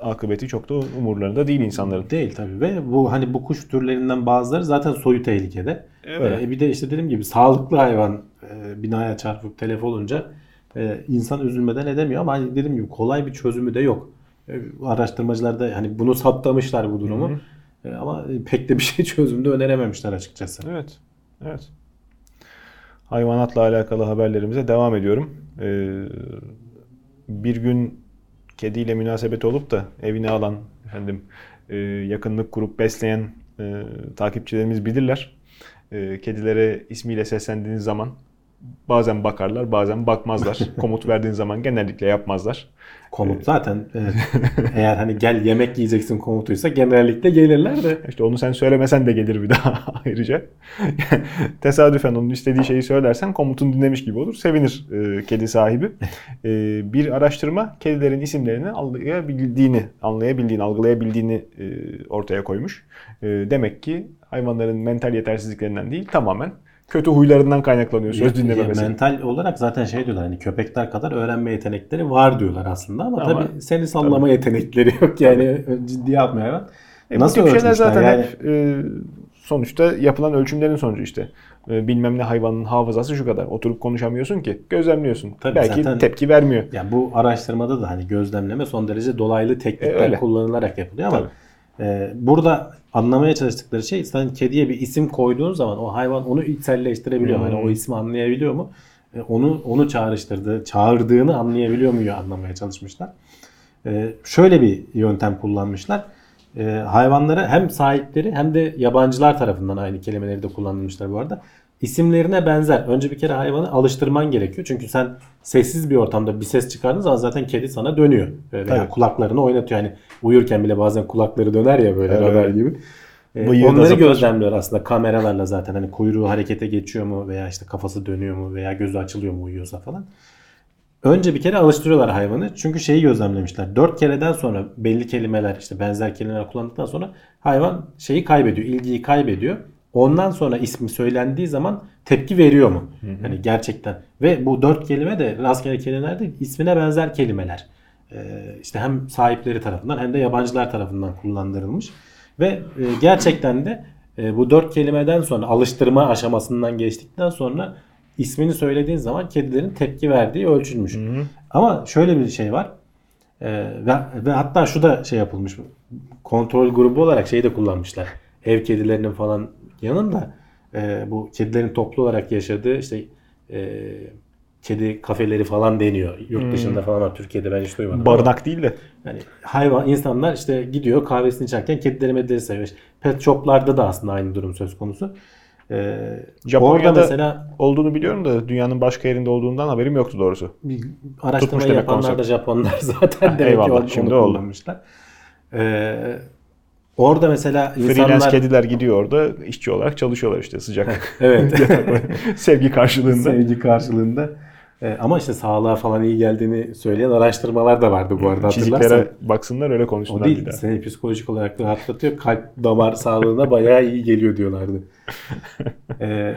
akıbeti çok da umurlarında değil insanların. Değil tabii ve bu hani bu kuş türlerinden bazıları zaten soyu tehlikede. Evet. E, bir de işte dediğim gibi sağlıklı hayvan e, binaya çarpıp telef olunca e, insan üzülmeden edemiyor ama hani dediğim gibi kolay bir çözümü de yok. E, araştırmacılar da hani bunu saptamışlar bu durumu. E, ama pek de bir şey <laughs> çözümde önerememişler açıkçası. Evet. Evet. Hayvanatla alakalı haberlerimize devam ediyorum. Ee, bir gün kediyle münasebet olup da evine alan, efendim e, yakınlık kurup besleyen e, takipçilerimiz bilirler. E, kedilere ismiyle seslendiğiniz zaman bazen bakarlar, bazen bakmazlar. <laughs> Komut verdiğin zaman genellikle yapmazlar. Komut zaten evet. <laughs> eğer hani gel yemek yiyeceksin komutuysa genellikle gelirler de. İşte onu sen söylemesen de gelir bir daha <laughs> ayrıca. Tesadüfen onun istediği şeyi söylersen komutun dinlemiş gibi olur. Sevinir e, kedi sahibi. E, bir araştırma kedilerin isimlerini anlayabildiğini, anlayabildiğini, algılayabildiğini e, ortaya koymuş. E, demek ki hayvanların mental yetersizliklerinden değil tamamen kötü huylarından kaynaklanıyor söz dinlememesi. mental olarak zaten şey diyorlar hani köpekler kadar öğrenme yetenekleri var diyorlar aslında ama, Ama- tabii seni sallama yetenekleri yok yani ciddiye almıyor hayvan. E, Nasıl bu tip şeyler zaten yani? hep e, sonuçta yapılan ölçümlerin sonucu işte. E, bilmem ne hayvanın hafızası şu kadar. Oturup konuşamıyorsun ki. Gözlemliyorsun. Tabii Belki zaten- tepki vermiyor. Yani bu araştırmada da hani gözlemleme son derece dolaylı teknikler E, öyle. kullanılarak yapılıyor ama Tabii. E, burada anlamaya çalıştıkları şey sen kediye bir isim koyduğun zaman o hayvan onu içselleştirebiliyor. Hmm. Hani o ismi anlayabiliyor mu? E, onu onu çağrıştırdığı, çağırdığını anlayabiliyor mu anlamaya çalışmışlar. E, şöyle bir yöntem kullanmışlar. Hayvanları hem sahipleri hem de yabancılar tarafından aynı kelimeleri de kullanılmışlar bu arada. İsimlerine benzer. Önce bir kere hayvanı alıştırman gerekiyor. Çünkü sen sessiz bir ortamda bir ses çıkardığın zaman zaten kedi sana dönüyor. Veya Tabii. kulaklarını oynatıyor. Yani uyurken bile bazen kulakları döner ya böyle Evet, radar gibi. E, Bıyığı onları gözlemliyor aslında kameralarla zaten. Hani kuyruğu harekete geçiyor mu veya işte kafası dönüyor mu veya gözü açılıyor mu uyuyorsa falan. Önce bir kere alıştırıyorlar hayvanı. Çünkü şeyi gözlemlemişler. Dört kereden sonra belli kelimeler işte benzer kelimeler kullandıktan sonra hayvan şeyi kaybediyor. ilgiyi kaybediyor. Ondan sonra ismi söylendiği zaman tepki veriyor mu? Hani gerçekten. Ve bu dört kelime de rastgele kelimeler değil. ismine benzer kelimeler. Ee, işte hem sahipleri tarafından hem de yabancılar tarafından kullandırılmış. Ve e, gerçekten de e, bu dört kelimeden sonra alıştırma aşamasından geçtikten sonra ismini söylediğin zaman kedilerin tepki verdiği ölçülmüş. Ama şöyle bir şey var. Ee, ve, ve hatta şu da şey yapılmış. Kontrol grubu olarak şeyi de kullanmışlar. Ev kedilerinin falan yanında e, bu kedilerin toplu olarak yaşadığı işte e, kedi kafeleri falan deniyor. Yurt dışında falan var. Türkiye'de ben hiç duymadım. ama- Barınak değil de. yani hayvan insanlar işte gidiyor kahvesini içerken kedileri medileri seviyor. Pet shoplarda da aslında aynı durum söz konusu. Ee, Japonya'da orada mesela olduğunu biliyorum da dünyanın başka yerinde olduğundan haberim yoktu doğrusu. bir demek yapanlar da konsept. Japonlar <laughs> zaten demek Eyvallah, ki onu, şimdi onu kullanmışlar. Ee, orada mesela Freelance insanlar kediler gidiyor orada işçi olarak çalışıyorlar işte sıcak. <laughs> evet <laughs> Sevgi karşılığında. sevgi karşılığında Ee, ama işte sağlığa falan iyi geldiğini söyleyen araştırmalar da vardı bu arada hatırlarsan. Çiziklere baksınlar öyle O konuşsunlar değil. bir. Seni psikolojik olarak rahatlatıyor. Kalp damar sağlığına bayağı iyi geliyor diyorlardı. <laughs> Ee,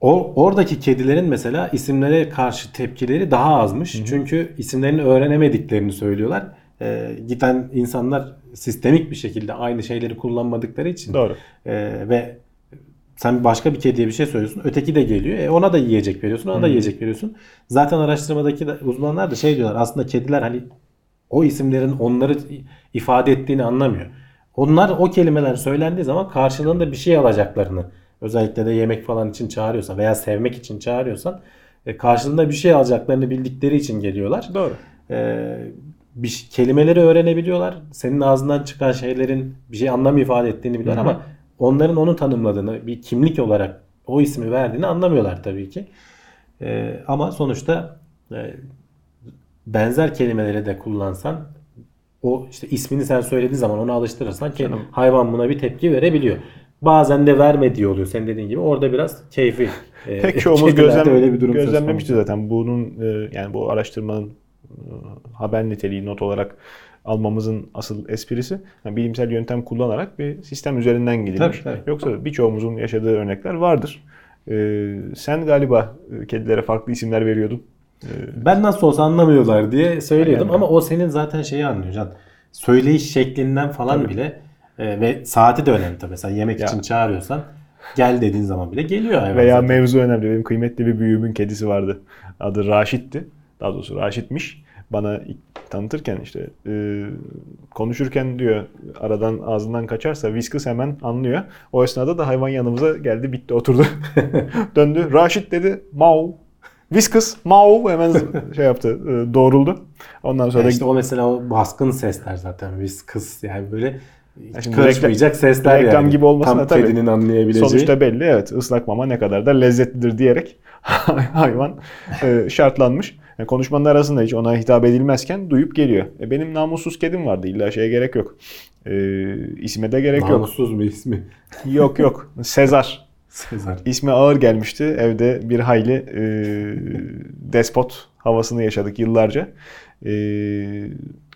o oradaki kedilerin mesela isimlere karşı tepkileri daha azmış. Çünkü isimlerini öğrenemediklerini söylüyorlar. Ee, giden insanlar sistemik bir şekilde aynı şeyleri kullanmadıkları için Doğru. ee, ve sen başka bir kediye bir şey söylüyorsun. Öteki de geliyor. E ona da yiyecek veriyorsun. Ona da yiyecek veriyorsun. Zaten araştırmadaki de, uzmanlar da şey diyorlar. Aslında kediler hani o isimlerin onları ifade ettiğini anlamıyor. onlar o kelimeler söylendiği zaman karşılığında bir şey alacaklarını özellikle de yemek falan için çağırıyorsan veya sevmek için çağırıyorsan e, karşılığında bir şey alacaklarını bildikleri için geliyorlar. Doğru. Ee, bir kelimeleri öğrenebiliyorlar. Senin ağzından çıkan şeylerin bir şey anlam ifade ettiğini biliyorlar ama onların onu tanımladığını, bir kimlik olarak o ismi verdiğini anlamıyorlar tabii ki. Ee, ama sonuçta e, benzer kelimeleri de kullansan o işte ismini sen söylediği zaman onu alıştırırsan ki hayvan buna bir tepki verebiliyor. Bazen de vermediği oluyor senin dediğin gibi. Orada biraz keyfi. e, Pek çoğumuz gözlem, öyle bir durum gözlemlemişti zaten. Bunun e, yani bu araştırmanın haber niteliği not olarak almamızın asıl esprisi yani bilimsel yöntem kullanarak bir sistem üzerinden gidilmiş. Tabii, tabii. Yoksa birçoğumuzun yaşadığı örnekler vardır. E, sen galiba e, kedilere farklı isimler veriyordun. E, Ben nasıl olsa anlamıyorlar diye söylüyordum Aynen. ama o senin zaten şeyi anlıyor Can. Söyleyiş şeklinden falan Tabii. bile e, ve saati de önemli tabii. Mesela yemek Ya. için çağırıyorsan gel dediğin zaman bile geliyor hayvan. Veya zaten. mevzu önemli. Benim kıymetli bir büyüğümün kedisi vardı. Adı Raşit'ti. Daha doğrusu Raşit'miş. Bana tanıtırken işte e, konuşurken diyor aradan ağzından kaçarsa Whiskas hemen anlıyor. O esnada da hayvan yanımıza geldi bitti oturdu. <laughs> Döndü. Raşit dedi. Mau. Whiskas. Mau. Hemen <laughs> şey yaptı. e, doğruldu. Ondan sonra Ya da işte o mesela o baskın sesler zaten kız yani böyle hiç karışmayacak sesler reklam yani. gibi olmasa da Tam tabii. kedinin anlayabileceği. Sonuçta belli evet ıslak mama ne kadar da lezzetlidir diyerek <laughs> hayvan e, şartlanmış. Yani konuşmanın arasında hiç ona hitap edilmezken duyup geliyor. E, benim namussuz kedim vardı illa şeye gerek yok. E, isme de gerek yok. Namussuz mu ismi? <laughs> Yok yok. Sezar. Sezar. İsmi ağır gelmişti. Evde bir hayli e, despot havasını yaşadık yıllarca. E,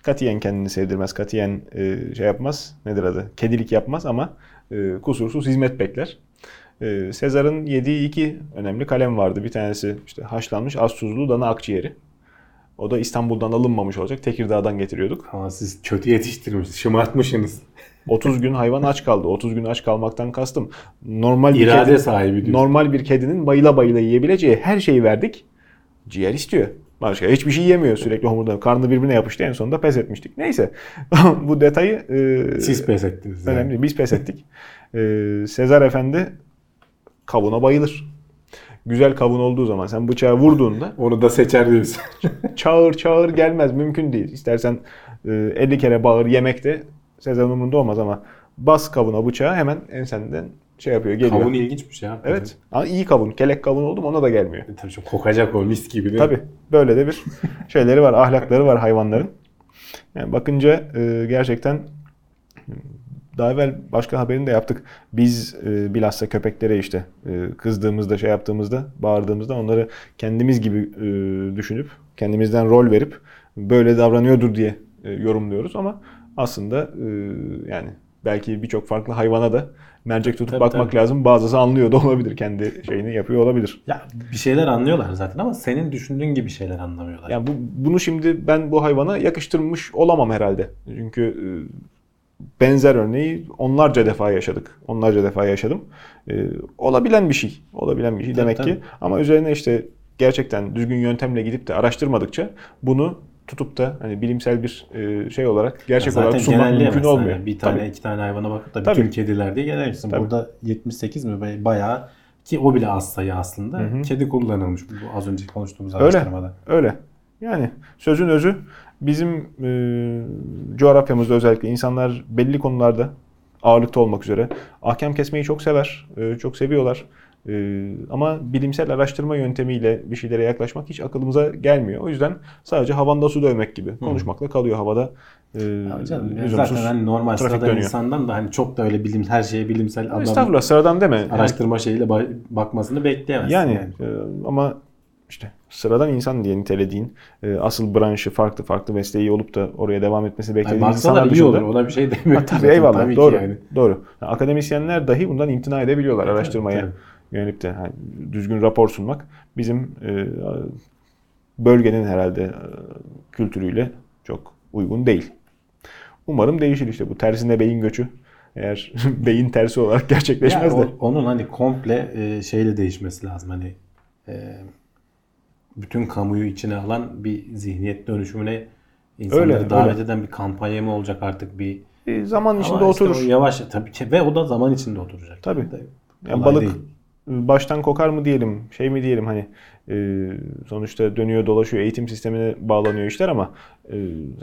katiyen kendini sevdirmez. Katiyen e, şey yapmaz. Nedir adı? Kedilik yapmaz ama e, kusursuz hizmet bekler. E, Sezar'ın yediği iki önemli kalem vardı. Bir tanesi işte haşlanmış az tuzlu dana akciğeri. O da İstanbul'dan alınmamış olacak. Tekirdağ'dan getiriyorduk. Ama siz kötü yetiştirmiş, şımartmışsınız. <laughs> 30 gün hayvan aç kaldı. 30 gün aç kalmaktan kastım. Normal bir İrade kedi- sahibi diyorsun. normal bir kedinin bayıla bayıla yiyebileceği her şeyi verdik. Ciğer istiyor. Başka hiçbir şey yemiyor sürekli homurdanıp. Karnı birbirine yapıştı en sonunda pes etmiştik. Neyse <laughs> bu detayı e, Siz pes ettiniz. yani. önemli. Biz pes ettik. <laughs> e, Sezar Efendi kavuna bayılır. Güzel kavun olduğu zaman sen bıçağı vurduğunda Onu da seçer diyorsun. <laughs> çağır çağır gelmez mümkün değil. İstersen e, 50 kere bağır yemekte Sezar'ın umurunda olmaz ama bas kavuna bıçağı hemen ensenden şey yapıyor geliyor. Kavun ilginçmiş ya. Evet. Ama iyi kavun. Kelek kavun oldum ona da gelmiyor. E, Tabii çok kokacak o mis gibi değil? Tabii. Böyle de bir <laughs> şeyleri var. Ahlakları var hayvanların. Yani bakınca e, gerçekten daha evvel başka haberini de yaptık. Biz e, bilhassa köpeklere işte e, kızdığımızda, şey yaptığımızda, bağırdığımızda onları kendimiz gibi e, düşünüp, kendimizden rol verip böyle davranıyordur diye e, yorumluyoruz ama aslında e, yani belki birçok farklı hayvana da mercek tutup Tabii, bakmak tabii. lazım. Bazısı anlıyor da olabilir. Kendi şeyini yapıyor olabilir. Ya bir şeyler anlıyorlar zaten ama senin düşündüğün gibi şeyler anlamıyorlar. Yani bu, bunu şimdi ben bu hayvana yakıştırmış olamam herhalde. Çünkü e, benzer örneği onlarca defa yaşadık. Onlarca defa yaşadım. E, olabilen bir şey. Olabilen bir şey Tabii, demek tabii. ki. Ama üzerine işte gerçekten düzgün yöntemle gidip de araştırmadıkça bunu tutup da hani bilimsel bir e, şey olarak gerçek olarak sunmak mümkün olmuyor. Bir tane Tabii. iki tane hayvana bakıp da bütün kediler diye genelleşsin. Burada 78 mi Bay- bayağı ki o bile az sayı aslında. Hı hı. Kedi kullanılmış bu az önce konuştuğumuz Öyle. araştırmada. Öyle. Yani sözün özü bizim e, coğrafyamızda özellikle insanlar belli konularda ağırlıkta olmak üzere ahkam kesmeyi çok sever, e, çok seviyorlar. E, ama bilimsel araştırma yöntemiyle bir şeylere yaklaşmak hiç akılımıza gelmiyor. O yüzden sadece havanda su dövmek gibi konuşmakla kalıyor havada. E, Ya canım, ya zaten hani normal sıradan dönüyor. insandan da hani çok da öyle bilim her şeye bilimsel adam Estağfurullah sıradan deme. Yani- araştırma şeyiyle ba- bakmasını bekleyemezsin. Yani, yani. e, ama işte sıradan insan diye nitelediğin e, asıl branşı farklı farklı mesleği olup da oraya devam etmesini Yani beklediğimiz baksalar insanlar iyi olur. dışında. Ona bir şey demiyorum. Ha, tabii zaten. eyvallah Tabii doğru. yani. Doğru. Yani akademisyenler dahi bundan imtina edebiliyorlar Tabii, araştırmaya tabii. yönelip de hani düzgün rapor sunmak bizim e, bölgenin herhalde e, kültürüyle çok uygun değil. Umarım değişir işte bu tersine beyin göçü eğer <laughs> beyin tersi olarak gerçekleşmez de. o- onun hani komple e, şeyle değişmesi lazım. Hani e, bütün kamuyu içine alan bir zihniyet dönüşümüne insanları Öyle, davet öyle. eden bir kampanya mı olacak artık bir E, zaman içinde Ama işte oturur. yavaş tabii ki ve o da zaman içinde oturacak. Tabii. De- Yani balık değil. baştan kokar mı diyelim, şey mi diyelim hani e, sonuçta dönüyor dolaşıyor eğitim sistemine bağlanıyor işler ama e,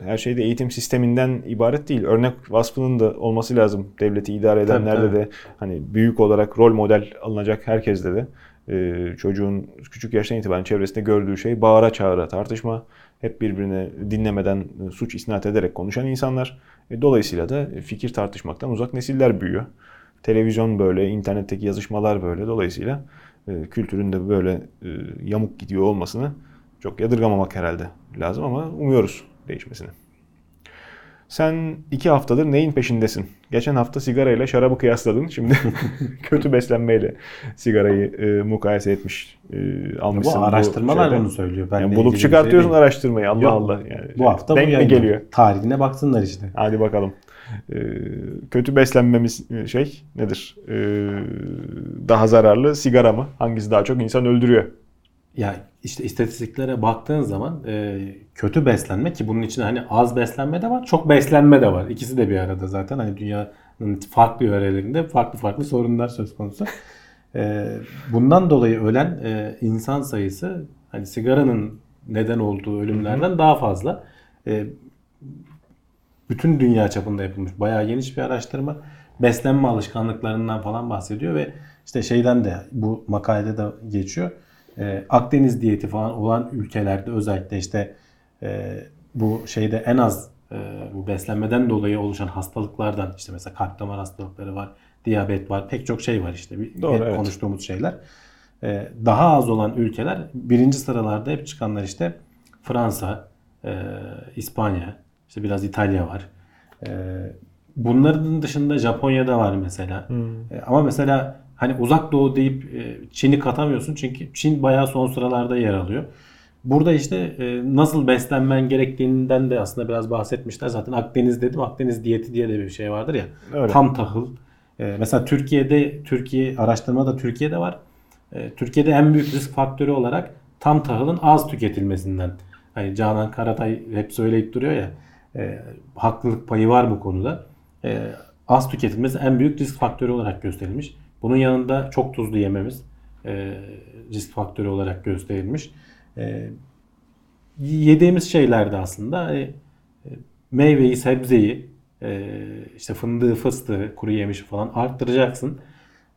her şey de eğitim sisteminden ibaret değil. Örnek vasfının da olması lazım devleti idare edenlerde tabii. de hani büyük olarak rol model alınacak herkeste de e, çocuğun küçük yaştan itibaren çevresinde gördüğü şey bağıra çağıra tartışma, hep birbirine dinlemeden e, suç isnat ederek konuşan insanlar. E, dolayısıyla da fikir tartışmaktan uzak nesiller büyüyor. Televizyon böyle, internetteki yazışmalar böyle. Dolayısıyla e, kültürün de böyle yamuk gidiyor olmasını çok yadırgamamak herhalde lazım ama umuyoruz değişmesini. Sen iki haftadır neyin peşindesin? Geçen hafta sigarayla şarabı kıyasladın. Şimdi <laughs> kötü beslenmeyle sigarayı e, mukayese etmiş e, almışsın. Bu araştırmalar şeyde. bunu söylüyor. Ben Yani bulup çıkartıyorsun araştırmayı. Allah Yok. Allah. Yani Bu hafta denk bu mi geliyor? Tarihine baksınlar işte. Hadi bakalım. Ee, kötü beslenmemiz e, şey nedir? Ee, daha zararlı sigara mı? Hangisi daha çok insan öldürüyor? Ya işte istatistiklere baktığın zaman e, kötü beslenme ki bunun içinde hani az beslenme de var, çok beslenme de var. İkisi de bir arada zaten. Hani dünyanın farklı yörelerinde farklı farklı sorunlar söz konusu. E, bundan dolayı ölen e, insan sayısı hani sigaranın neden olduğu ölümlerden daha fazla. E, bütün dünya çapında yapılmış bayağı geniş bir araştırma. Beslenme alışkanlıklarından falan bahsediyor ve işte şeyden de bu makalede de geçiyor. Ee, Akdeniz diyeti falan olan ülkelerde özellikle işte e, bu şeyde en az e, bu beslenmeden dolayı oluşan hastalıklardan işte mesela kalp damar hastalıkları var, diyabet var, pek çok şey var işte bir, Doğru, hep evet. konuştuğumuz şeyler. Ee, daha az olan ülkeler birinci sıralarda hep çıkanlar işte Fransa, e, İspanya, işte biraz İtalya var. E, bunların dışında Japonya'da var mesela. E, ama mesela hani uzak doğu deyip e, Çin'i katamıyorsun çünkü Çin bayağı son sıralarda yer alıyor. Burada işte e, nasıl beslenmen gerektiğinden de aslında biraz bahsetmişler. Zaten Akdeniz dedim. Akdeniz diyeti diye de bir şey vardır ya. Öyle. Tam tahıl. E, mesela Türkiye'de Türkiye araştırma da Türkiye'de var. E, Türkiye'de en büyük risk faktörü olarak tam tahılın az tüketilmesinden. Hani Canan Karatay hep söyleyip duruyor ya. e, haklılık payı var bu konuda. E, az tüketilmesi en büyük risk faktörü olarak gösterilmiş. Bunun yanında çok tuzlu yememiz e, risk faktörü olarak gösterilmiş. E, yediğimiz şeylerde aslında hani, e, meyveyi, sebzeyi, e, işte fındığı, fıstığı, kuru yemişi falan arttıracaksın.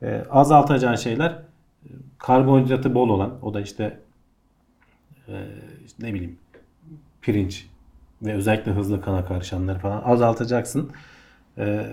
E, azaltacağın şeyler e, karbonhidratı bol olan o da işte, e, işte ne bileyim pirinç ve özellikle hızlı kana karışanları falan azaltacaksın. E,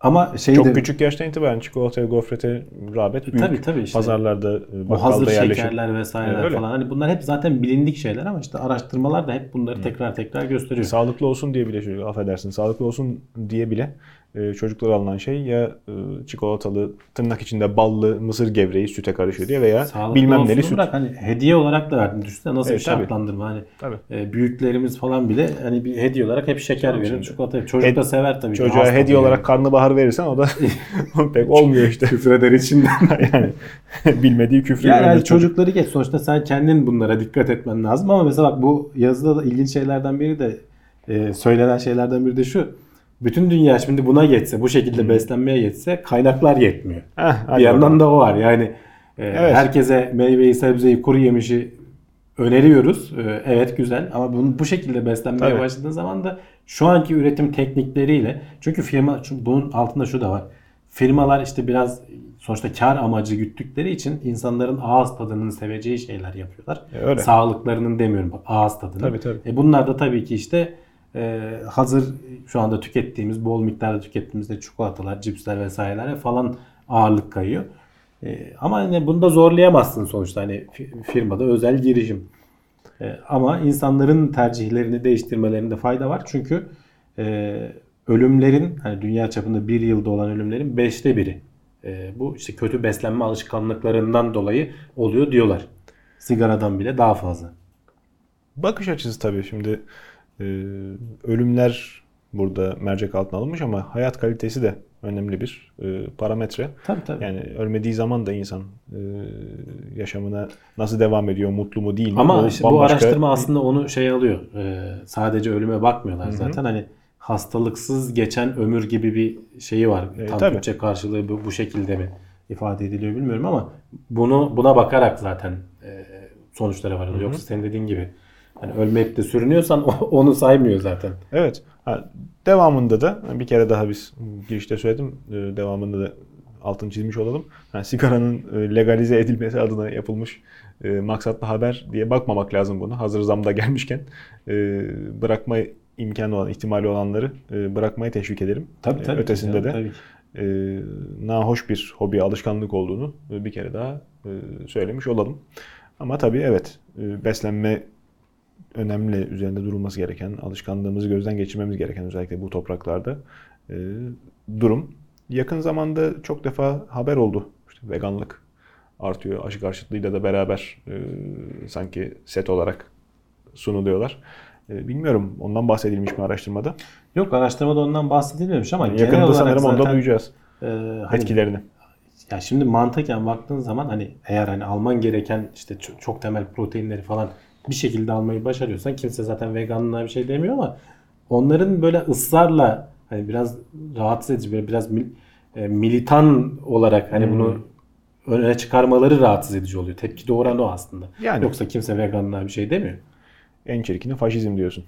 ama şey Çok de, küçük yaştan itibaren çikolataya, gofrete rağbet büyük. tabii, tabii işte. Pazarlarda, e, bakkalda hazır yerleşir. şekerler vesaireler Evet, falan hani bunlar hep zaten bilindik şeyler ama işte araştırmalar da hep bunları tekrar tekrar gösteriyor. Sağlıklı olsun diye bile çocuk affedersin. Sağlıklı olsun diye bile e, çocuklara alınan şey ya e, çikolatalı tırnak içinde ballı mısır gevreği süte karışıyor diye veya Sağlıklı bilmem neli süt. bırak, hani hediye olarak da verdim. Düşünsene nasıl Evet, bir şartlandırma. Hani Tabii. e, büyüklerimiz falan bile hani bir hediye olarak hep şeker Tabii verir, şimdi. çikolata. Çocuk da Hed- sever tabii. ki, Çocuğa hasta hediye tabii. olarak karnabahar verirsen o da <laughs> <laughs> pek olmuyor işte. küfür eder içinden. <laughs> yani bilmediği küfrü yani, çocuk. çocukları geç. Sonuçta sen kendin bunlara dikkat etmen lazım. Ama mesela bak bu yazıda da ilginç şeylerden biri de e, söylenen şeylerden biri de şu. Bütün dünya şimdi buna geçse, bu şekilde beslenmeye geçse kaynaklar yetmiyor. Heh, bir yandan bakalım. da o var. Yani e, Evet. herkese meyveyi, sebzeyi, kuru yemişi öneriyoruz. E, evet güzel ama bunu bu şekilde beslenmeye Tabii. başladığın zaman da şu anki üretim teknikleriyle çünkü firma çünkü bunun altında şu da var. Firmalar işte biraz sonuçta kar amacı güttükleri için insanların ağız tadının seveceği şeyler yapıyorlar. E, öyle. Sağlıklarının demiyorum bak ağız tadının. Tabii, tabii. E bunlar da tabii ki işte e, hazır şu anda tükettiğimiz, bol miktarda tükettiğimiz de çikolatalar, cipsler vesairelere falan ağırlık kayıyor. E, ama hani bunu da zorlayamazsın sonuçta hani fi- firmada özel girişim. E, ama insanların tercihlerini değiştirmelerinde fayda var. Çünkü e, ölümlerin hani dünya çapında bir yılda olan ölümlerin beşte biri. Bu işte kötü beslenme alışkanlıklarından dolayı oluyor diyorlar. Sigaradan bile daha fazla. Bakış açısı tabii şimdi ölümler burada mercek altına alınmış ama hayat kalitesi de önemli bir e, parametre. Tabii tabii. Yani ölmediği zaman da insan e, yaşamına nasıl devam ediyor, mutlu mu değil mi? Ama O işte bu bambaşka- araştırma aslında onu şey alıyor. Ee, sadece ölüme bakmıyorlar zaten. Hani hastalıksız geçen ömür gibi bir şeyi var. E, Tam tabii. Türkçe karşılığı bu, bu şekilde mi ifade ediliyor bilmiyorum ama bunu buna bakarak zaten e, sonuçlara varılıyor. Yoksa senin dediğin gibi hani ölmekte sürünüyorsan <laughs> o- onu saymıyor zaten. Evet. Ha, devamında da bir kere daha biz girişte söyledim. e, Devamında da altını çizmiş olalım. Ha, sigaranın e, legalize edilmesi adına yapılmış e, maksatlı haber diye bakmamak lazım bunu. Hazır zamda gelmişken e, bırakma imkanı olan, ihtimali olanları e, bırakmaya teşvik ederim. Tabii tabii. Ötesinde Tabii, de tabii e, nahoş bir hobi, alışkanlık olduğunu bir kere daha e, söylemiş olalım. Ama tabii evet, e, beslenme önemli, üzerinde durulması gereken, alışkanlığımızı gözden geçirmemiz gereken özellikle bu topraklarda e, durum. Yakın zamanda çok defa haber oldu. İşte veganlık artıyor, aşı karşıtlığıyla da beraber e, sanki set olarak sunuluyorlar. E, bilmiyorum ondan bahsedilmiş mi araştırmada? Yok araştırmada ondan bahsedilmemiş ama genel Yakında sanırım zaten, duyacağız e, hani etkilerini. Ya şimdi mantıken baktığın zaman hani eğer hani alman gereken işte çok, çok temel proteinleri falan bir şekilde almayı başarıyorsan kimse zaten veganlığa bir şey demiyor ama onların böyle ısrarla hani biraz rahatsız edici böyle biraz mil- e, militan olarak hani bunu öne çıkarmaları rahatsız edici oluyor. Tepki doğuran o aslında. Yani. Yoksa kimse veganlığa bir şey demiyor. En çirkini faşizm diyorsun.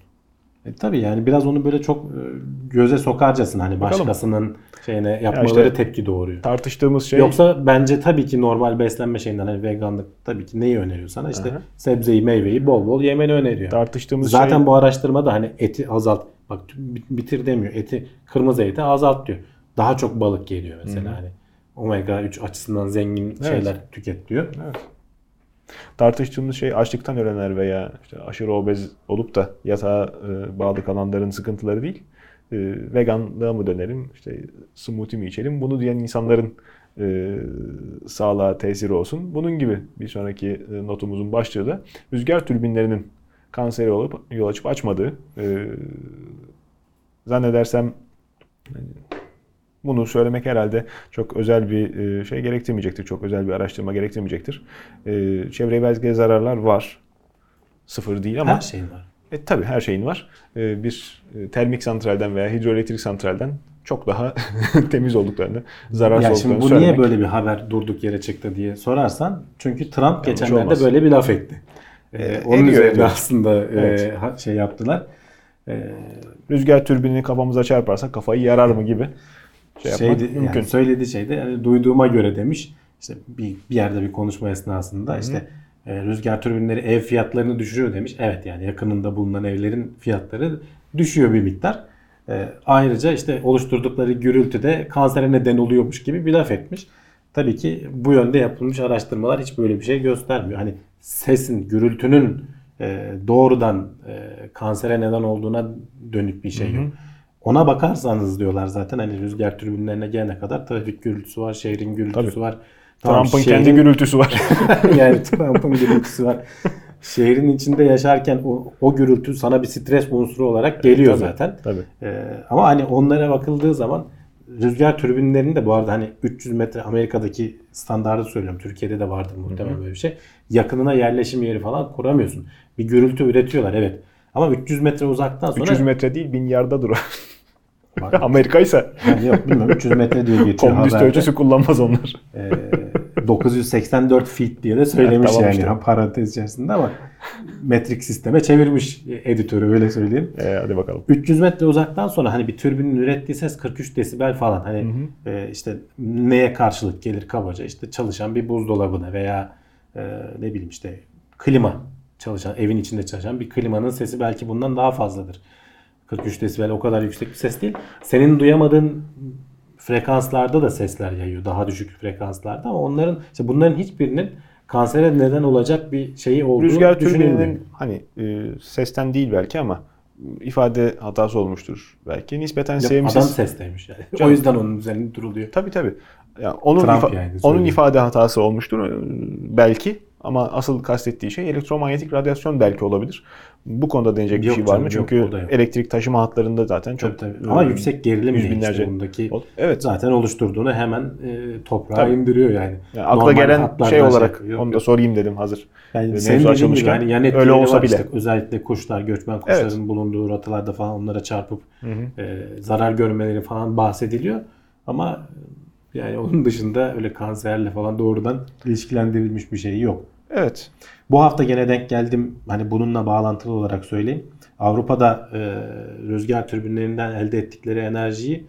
E tabii yani biraz onu böyle çok e, göze sokarcasın hani Bakalım. başkasının şeyine yapmaları işte- tepki doğuruyor. Tartıştığımız şey Yoksa bence tabii ki normal beslenme şeyinden hani veganlık tabii ki neyi öneriyor sana? İşte Aha. sebzeyi, meyveyi bol bol yemeni öneriyor. tartıştığımız Zaten şey bu araştırmada hani eti azalt. Bak bitir demiyor. Eti kırmızı eti azalt diyor. Daha çok balık geliyor mesela hani. Omega 3 açısından zengin şeyler tüket diyor. Tartıştığımız şey açlıktan ölenler veya işte aşırı obez olup da yatağa e, bağlı kalanların sıkıntıları değil. E, veganlığa mı dönelim, işte smoothie mi içelim? Bunu diyen insanların e, sağlığa tesiri olsun. Bunun gibi bir sonraki notumuzun başlığı da rüzgar türbinlerinin kanseri olup yol açıp açmadığı. Zannedersem bunu söylemek herhalde çok özel bir e, şey gerektirmeyecektir. Çok özel bir araştırma gerektirmeyecektir. E, çevreye belki zararlar var. Sıfır değil ama Her şey var. e, tabii her şeyin var. E, bir termik santralden veya hidroelektrik santralden çok daha <laughs> temiz olduklarını, zararsız Ya şimdi olduklarını bu söylemek. niye böyle bir haber durduk yere çıktı diye sorarsan çünkü Trump geçenlerde olmaz. böyle bir laf etti. Ee, E, onun üzerine ediyor. aslında Evet. şey yaptılar. E, Rüzgar türbinini kafamıza çarparsak kafayı yarar mı gibi şey yapmak şeydi, mümkün. yani söylediği şey de yani duyduğuma göre demiş. İşte bir, bir yerde bir konuşma esnasında işte e, rüzgar türbinleri ev fiyatlarını düşürüyor demiş. Evet yani yakınında bulunan evlerin fiyatları düşüyor bir miktar. E, ayrıca işte oluşturdukları gürültü de kansere neden oluyormuş gibi bir laf etmiş. Tabii ki bu yönde yapılmış araştırmalar hiç böyle bir şey göstermiyor. Hani sesin, gürültünün e, doğrudan e, kansere neden olduğuna dönük bir şey yok. Ona bakarsanız diyorlar zaten hani rüzgar türbinlerine gelene kadar trafik gürültüsü var, şehrin gürültüsü Tabii. var. Tamam, Trump'ın şehrin- kendi gürültüsü var. <laughs> yani Trump'ın gürültüsü var. Şehrin içinde yaşarken o, o gürültü sana bir stres unsuru olarak geliyor Tabii, zaten. Tabii. Ee, ama hani onlara bakıldığı zaman rüzgar türbinlerinin de bu arada hani 300 metre Amerika'daki standardı söylüyorum. Türkiye'de de vardır muhtemelen böyle bir şey. Yakınına yerleşim yeri falan kuramıyorsun. Bir gürültü üretiyorlar evet. Ama 300 metre uzaktan sonra 300 metre değil bin yarda dur. Amerika ise yani yok bilmiyorum <laughs> 300 metre diye geçiyor komünist haberde. ölçüsü kullanmaz onlar. Ee, 984 feet diye de söylemiş Evet, tamam yani işte. parantez içerisinde ama metrik sisteme çevirmiş editörü öyle söyleyeyim. Ee, hadi bakalım. 300 metre uzaktan sonra hani bir türbinin ürettiği ses 43 desibel falan. Hani e, işte neye karşılık gelir kabaca? İşte çalışan bir buzdolabına veya e, ne bileyim işte klima çalışan, evin içinde çalışan bir klimanın sesi belki bundan daha fazladır. 43 desibel o kadar yüksek bir ses değil. Senin duyamadığın frekanslarda da sesler yayıyor. Daha düşük frekanslarda ama onların işte bunların hiçbirinin kansere neden olacak bir şeyi olduğu Rüzgar türbininin hani e, sesten değil belki ama ifade hatası olmuştur belki. Nispeten Yok, sevimsiz. Adam sesteymiş yani. O Canım. yüzden onun üzerinde duruluyor. Tabii tabii. Yani onun ifa- yani, onun ifade hatası olmuştur e, belki Ama asıl kastettiği şey elektromanyetik radyasyon belki olabilir. Bu konuda deneyecek bir Yok şey var mı? yok, Çünkü yok. elektrik taşıma hatlarında zaten çok Tabii, tabii. Ama e, yüksek gerilim yüz binlerce- işte bundaki Evet. zaten oluşturduğunu hemen e, toprağa Tabii. indiriyor yani. Yani akla Normal gelen şey olarak yapıyor. onu da Yok, sorayım dedim hazır. Yani senin dediğin gibi hani yan öyle olsa bile. işte. Özellikle kuşlar, göçmen kuşların bulunduğu rotalarda falan onlara çarpıp Hı hı. e, zarar görmeleri falan bahsediliyor. Ama yani onun dışında öyle kanserle falan doğrudan ilişkilendirilmiş bir şey yok. Evet. Bu hafta gene denk geldim. Hani bununla bağlantılı olarak söyleyeyim. Avrupa'da e, rüzgar türbinlerinden elde ettikleri enerjiyi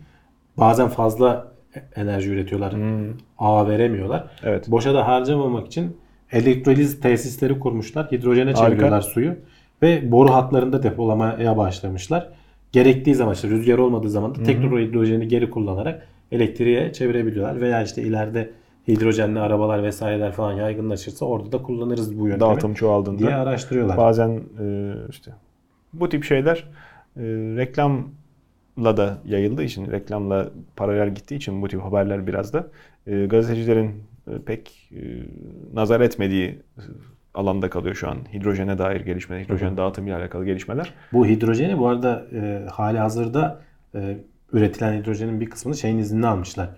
bazen fazla enerji üretiyorlar. Hmm. Ağa veremiyorlar. Evet. Boşa da harcamamak için elektroliz tesisleri kurmuşlar. Hidrojene Harika. çeviriyorlar suyu. Ve boru hatlarında depolamaya başlamışlar. Gerektiği zaman işte rüzgar olmadığı zaman da tekrar o hidrojeni geri kullanarak elektriğe çevirebiliyorlar. Veya işte ileride hidrojenli arabalar vesaireler falan yaygınlaşırsa orada da kullanırız bu yöntemi Dağıtım çoğaldığında. diye araştırıyorlar. Bazen e, işte bu tip şeyler e, reklamla da yayıldığı için, reklamla paralel gittiği için bu tip haberler biraz da e, gazetecilerin pek e, nazar etmediği alanda kalıyor şu an. Hidrojene dair gelişmeler, hidrojen dağıtımıyla alakalı gelişmeler. Bu hidrojeni bu arada e, hali hazırda e, üretilen hidrojenin bir kısmını şeyin iznini almışlar.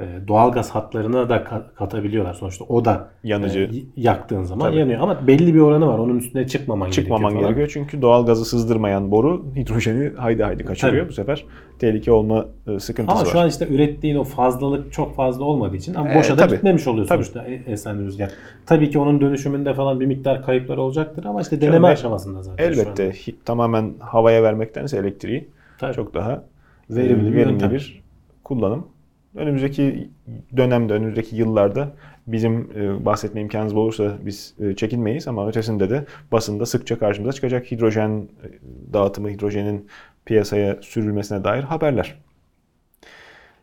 E, doğalgaz hatlarına da ka- katabiliyorlar. Sonuçta o da Yanıcı. e, yaktığın zaman Tabii. yanıyor. Ama belli bir oranı var. Onun üstüne çıkmaman, Çıkmaman gerekiyor. gerekiyor çünkü doğal gazı sızdırmayan boru hidrojeni haydi haydi kaçırıyor. Tabii. Bu sefer tehlike olma e, sıkıntısı Ama var. şu an işte ürettiğin o fazlalık çok fazla olmadığı için ama E, boşa da tabii. gitmemiş oluyor Tabii. sonuçta e- esen rüzgar. Tabii ki onun dönüşümünde falan bir miktar kayıplar olacaktır ama işte deneme Canım, aşamasında zaten şu Elbette tamamen havaya vermektense elektriği Tabii. çok daha Verimli e, bir verimli yöntem. bir kullanım. Önümüzdeki dönemde, önümüzdeki yıllarda bizim e, bahsetme imkanımız olursa biz e, çekinmeyiz ama ötesinde de basında sıkça karşımıza çıkacak hidrojen e, dağıtımı, hidrojenin piyasaya sürülmesine dair haberler.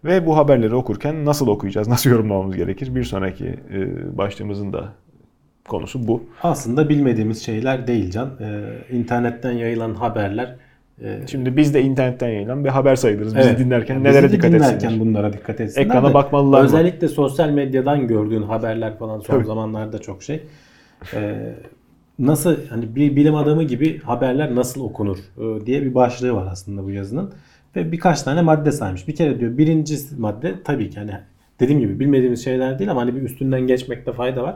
Ve bu haberleri okurken nasıl okuyacağız, <laughs> nasıl yorumlamamız gerekir? Bir sonraki başlığımızın da konusu bu. Aslında bilmediğimiz şeyler değil Can. Ee, internetten yayılan haberler Şimdi biz de internetten yayılan bir haber sayılırız. Bizi Evet. dinlerken Yani nelere bizi dikkat dinlerken etsinler. bunlara dikkat etsinler. Ekrana de bakmalılar mı? Özellikle sosyal medyadan gördüğün haberler falan son Tabii. zamanlarda çok şey. Ee, nasıl hani bir bilim adamı gibi haberler nasıl okunur e, diye bir başlığı var aslında bu yazının. Ve birkaç tane madde saymış. Bir kere diyor birinci madde tabii ki hani dediğim gibi bilmediğimiz şeyler değil ama hani bir üstünden geçmekte fayda var.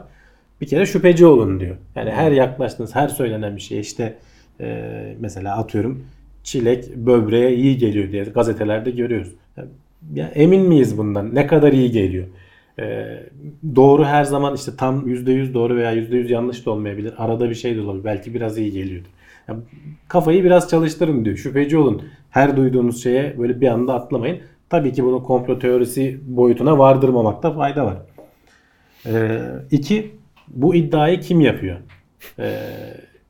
Bir kere şüpheci olun diyor. Yani her yaklaştığınız, her söylenen bir şey işte e, mesela atıyorum çilek böbreğe iyi geliyor diye gazetelerde görüyoruz. Ya emin miyiz bundan? Ne kadar iyi geliyor? E, doğru her zaman işte tam %100 doğru veya %100 yanlış da olmayabilir. Arada bir şey de olabilir. Belki biraz iyi geliyordur. Ya, kafayı biraz çalıştırın diyor. Şüpheci olun. Her duyduğunuz şeye böyle bir anda atlamayın. Tabii ki bunu komplo teorisi boyutuna vardırmamakta fayda var. Ee, iki, bu iddiayı kim yapıyor? Ee,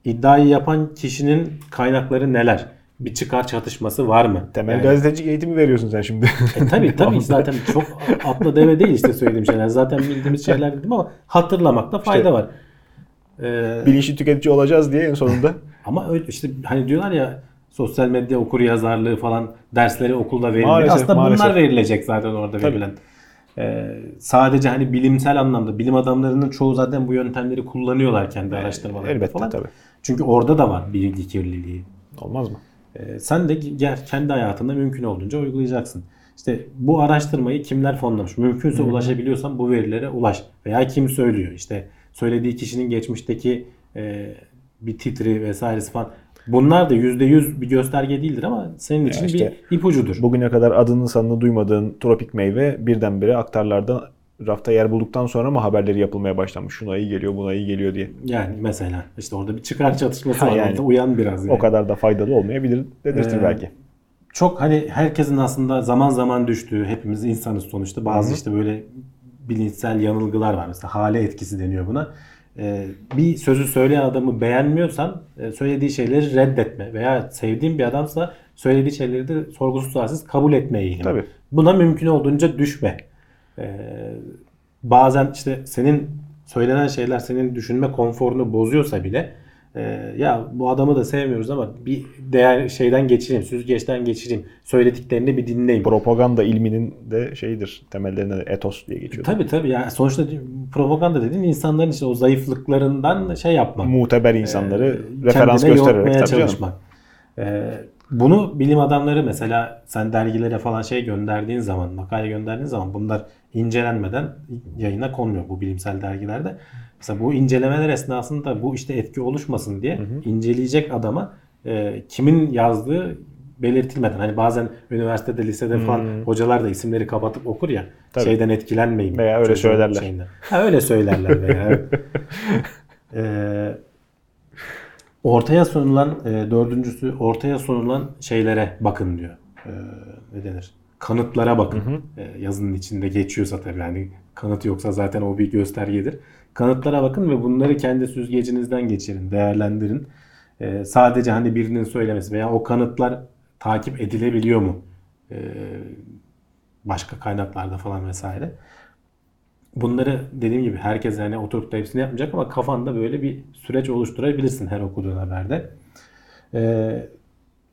iddiayı yapan kişinin kaynakları neler? Bir çıkar çatışması var mı? Temel Yani- gazeteci eğitimi veriyorsun sen şimdi. E, tabii <laughs> tabii zaten çok atla deve değil işte söylediğim şeyler. Zaten bildiğimiz şeyler dedim ama hatırlamakta fayda var. Ee, Bilinçli tüketici olacağız diye en sonunda. <laughs> ama öyle işte hani diyorlar ya sosyal medya okur yazarlığı falan dersleri okulda verilmiyor. Maalesef, Aslında maalesef. bunlar verilecek zaten orada Tabii. verilen. Ee, sadece hani bilimsel anlamda bilim adamlarının çoğu zaten bu yöntemleri kullanıyorlar kendi araştırmalarında Elbette falan. tabii. Çünkü orada da var bilgi kirliliği. Olmaz mı? Ee, sen de gel kendi hayatında mümkün olduğunca uygulayacaksın. İşte bu araştırmayı kimler fonlamış? Mümkünse ulaşabiliyorsan bu verilere ulaş. Veya kim söylüyor? İşte söylediği kişinin geçmişteki e, bir titri vesairesi falan. Bunlar da %100 bir gösterge değildir ama senin için işte bir ipucudur. Bugüne kadar adını sanını duymadığın tropik meyve birdenbire aktarlarda rafta yer bulduktan sonra mı haberleri yapılmaya başlanmış? Şuna iyi geliyor, buna iyi geliyor diye. Yani mesela işte orada bir çıkar çatışması Ha, var. yani. Uyan biraz. Yani. O kadar da faydalı olmayabilir dedirtir Ee, belki. çok hani herkesin aslında zaman zaman düştüğü hepimiz insanız sonuçta bazı Hı hı. işte böyle bilinçsel yanılgılar var mesela hale etkisi deniyor buna. Ee, bir sözü söyleyen adamı beğenmiyorsan e, söylediği şeyleri reddetme veya sevdiğin bir adamsa söylediği şeyleri de sorgusuz sualsiz kabul etme eğilimi. Tabii. Buna mümkün olduğunca düşme. Ee, bazen işte senin söylenen şeyler senin düşünme konforunu bozuyorsa bile Ee, ya bu adamı da sevmiyoruz ama bir değer şeyden geçireyim, süzgeçten geçireyim. Söylediklerini bir dinleyeyim. Propaganda ilminin de şeyidir. Temellerinde de etos diye geçiyor. Tabii tabii yani sonuçta propaganda dediğin insanların işte o zayıflıklarından şey yapmak. Muteber insanları Ee, referans göstererek tabii canım. çalışmak. Bunu bilim adamları mesela sen dergilere falan şey gönderdiğin zaman, makale gönderdiğin zaman bunlar incelenmeden yayına konmuyor bu bilimsel dergilerde. Mesela bu incelemeler esnasında bu işte etki oluşmasın diye inceleyecek adama e, kimin yazdığı belirtilmeden hani bazen üniversitede lisede falan hocalar da isimleri kapatıp okur ya Tabii. şeyden etkilenmeyin. Veya öyle söylerler. şeyinden. Ha öyle söylerler veya. evet. Ee, <laughs> ortaya sunulan e, dördüncüsü ortaya sunulan şeylere bakın diyor. Ee, ne denir? Kanıtlara bakın. Ee, yazının içinde geçiyorsa tabii yani kanıt yoksa zaten o bir göstergedir. Kanıtlara bakın ve bunları kendi süzgecinizden geçirin, değerlendirin. Ee, sadece hani birinin söylemesi veya o kanıtlar takip edilebiliyor mu? Ee, başka kaynaklarda falan vesaire. Bunları dediğim gibi herkes yani oturup da hepsini yapmayacak ama kafanda böyle bir süreç oluşturabilirsin her okuduğun haberde. Ee,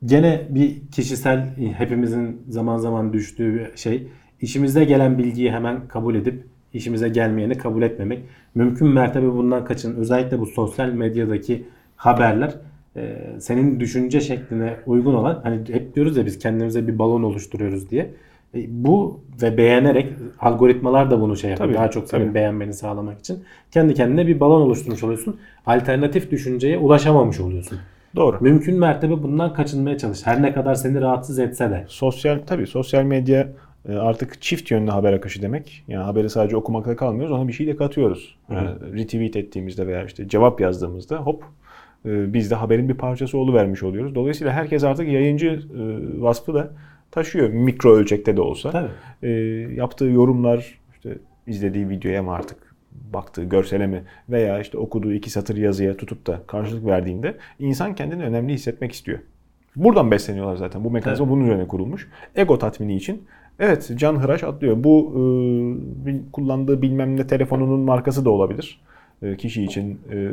gene bir kişisel hepimizin zaman zaman düştüğü bir şey. İşimize gelen bilgiyi hemen kabul edip işimize gelmeyeni kabul etmemek. Mümkün mertebe bundan kaçın. Özellikle bu sosyal medyadaki haberler e, senin düşünce şekline uygun olan hani hep diyoruz ya biz kendimize bir balon oluşturuyoruz diye. E, bu ve beğenerek algoritmalar da bunu şey yapıyor. Tabii, Daha çok senin beğenmeni sağlamak için. Kendi kendine bir balon oluşturmuş oluyorsun. Alternatif düşünceye ulaşamamış oluyorsun. Doğru. Mümkün mertebe bundan kaçınmaya çalış. Her ne kadar seni rahatsız etse de. Sosyal tabii sosyal medya e, artık çift yönlü haber akışı demek. Yani haberi sadece okumakla kalmıyoruz. Ona bir şey de katıyoruz. Yani retweet ettiğimizde veya işte cevap yazdığımızda hop e, biz de haberin bir parçası oluvermiş oluyoruz. Dolayısıyla herkes artık yayıncı vasfı da taşıyor. Mikro ölçekte de olsa. Tabii. E, yaptığı yorumlar, işte izlediği videoya mı artık baktığı görsele mi veya işte okuduğu iki satır yazıya tutup da karşılık verdiğinde insan kendini önemli hissetmek istiyor. Buradan besleniyorlar zaten. Bu mekanizma bunun üzerine kurulmuş. Ego tatmini için. Evet can hıraş atlıyor. Bu e, kullandığı bilmem ne telefonunun markası da olabilir. E, kişi için e,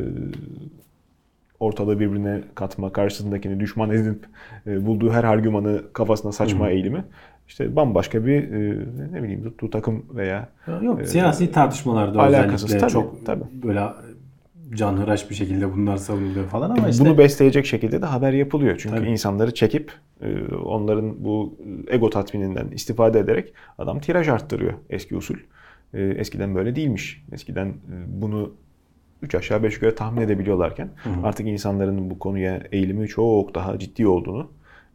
ortalığı birbirine katma, karşısındakini düşman edinip e, bulduğu her argümanı kafasına saçma eğilimi. İşte bambaşka bir e, ne bileyim tuttuğu takım veya Yok siyasi tartışmalarda özellikle Tabii, çok tabii. böyle canhıraş bir şekilde bunlar savunuluyor falan ama işte Bunu besleyecek şekilde de haber yapılıyor. Çünkü Tabii. insanları çekip e, onların bu ego tatmininden istifade ederek adam tiraj arttırıyor eski usul. E, Eskiden böyle değilmiş. Eskiden e, bunu 3 aşağı 5 yukarı tahmin edebiliyorlarken artık insanların bu konuya eğilimi çok daha ciddi olduğunu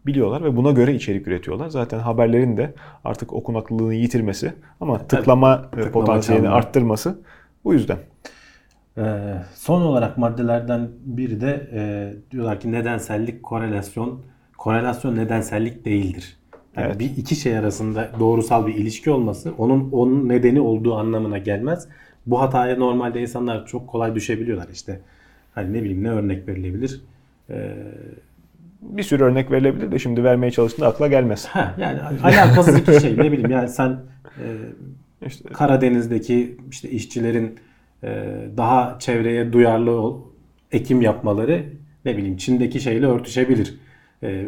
biliyorlar ve buna göre içerik üretiyorlar. Zaten haberlerin de artık okunaklılığını yitirmesi ama tıklama, tıklama potansiyelini çalma. arttırması bu yüzden. Ee, son olarak maddelerden biri de e, diyorlar ki nedensellik korelasyon korelasyon nedensellik değildir. Yani Evet. bir iki şey arasında doğrusal bir ilişki olması onun onun nedeni olduğu anlamına gelmez. Bu hataya normalde insanlar çok kolay düşebiliyorlar işte. Hani ne bileyim ne örnek verilebilir? Ee, Bir sürü örnek verilebilir de şimdi vermeye çalıştığında akla gelmez. ha yani alakasız iki şey ne bileyim yani sen e, İşte Karadeniz'deki işte işçilerin e, daha çevreye duyarlı ol- ekim yapmaları ne bileyim Çin'deki şeyle örtüşebilir. E,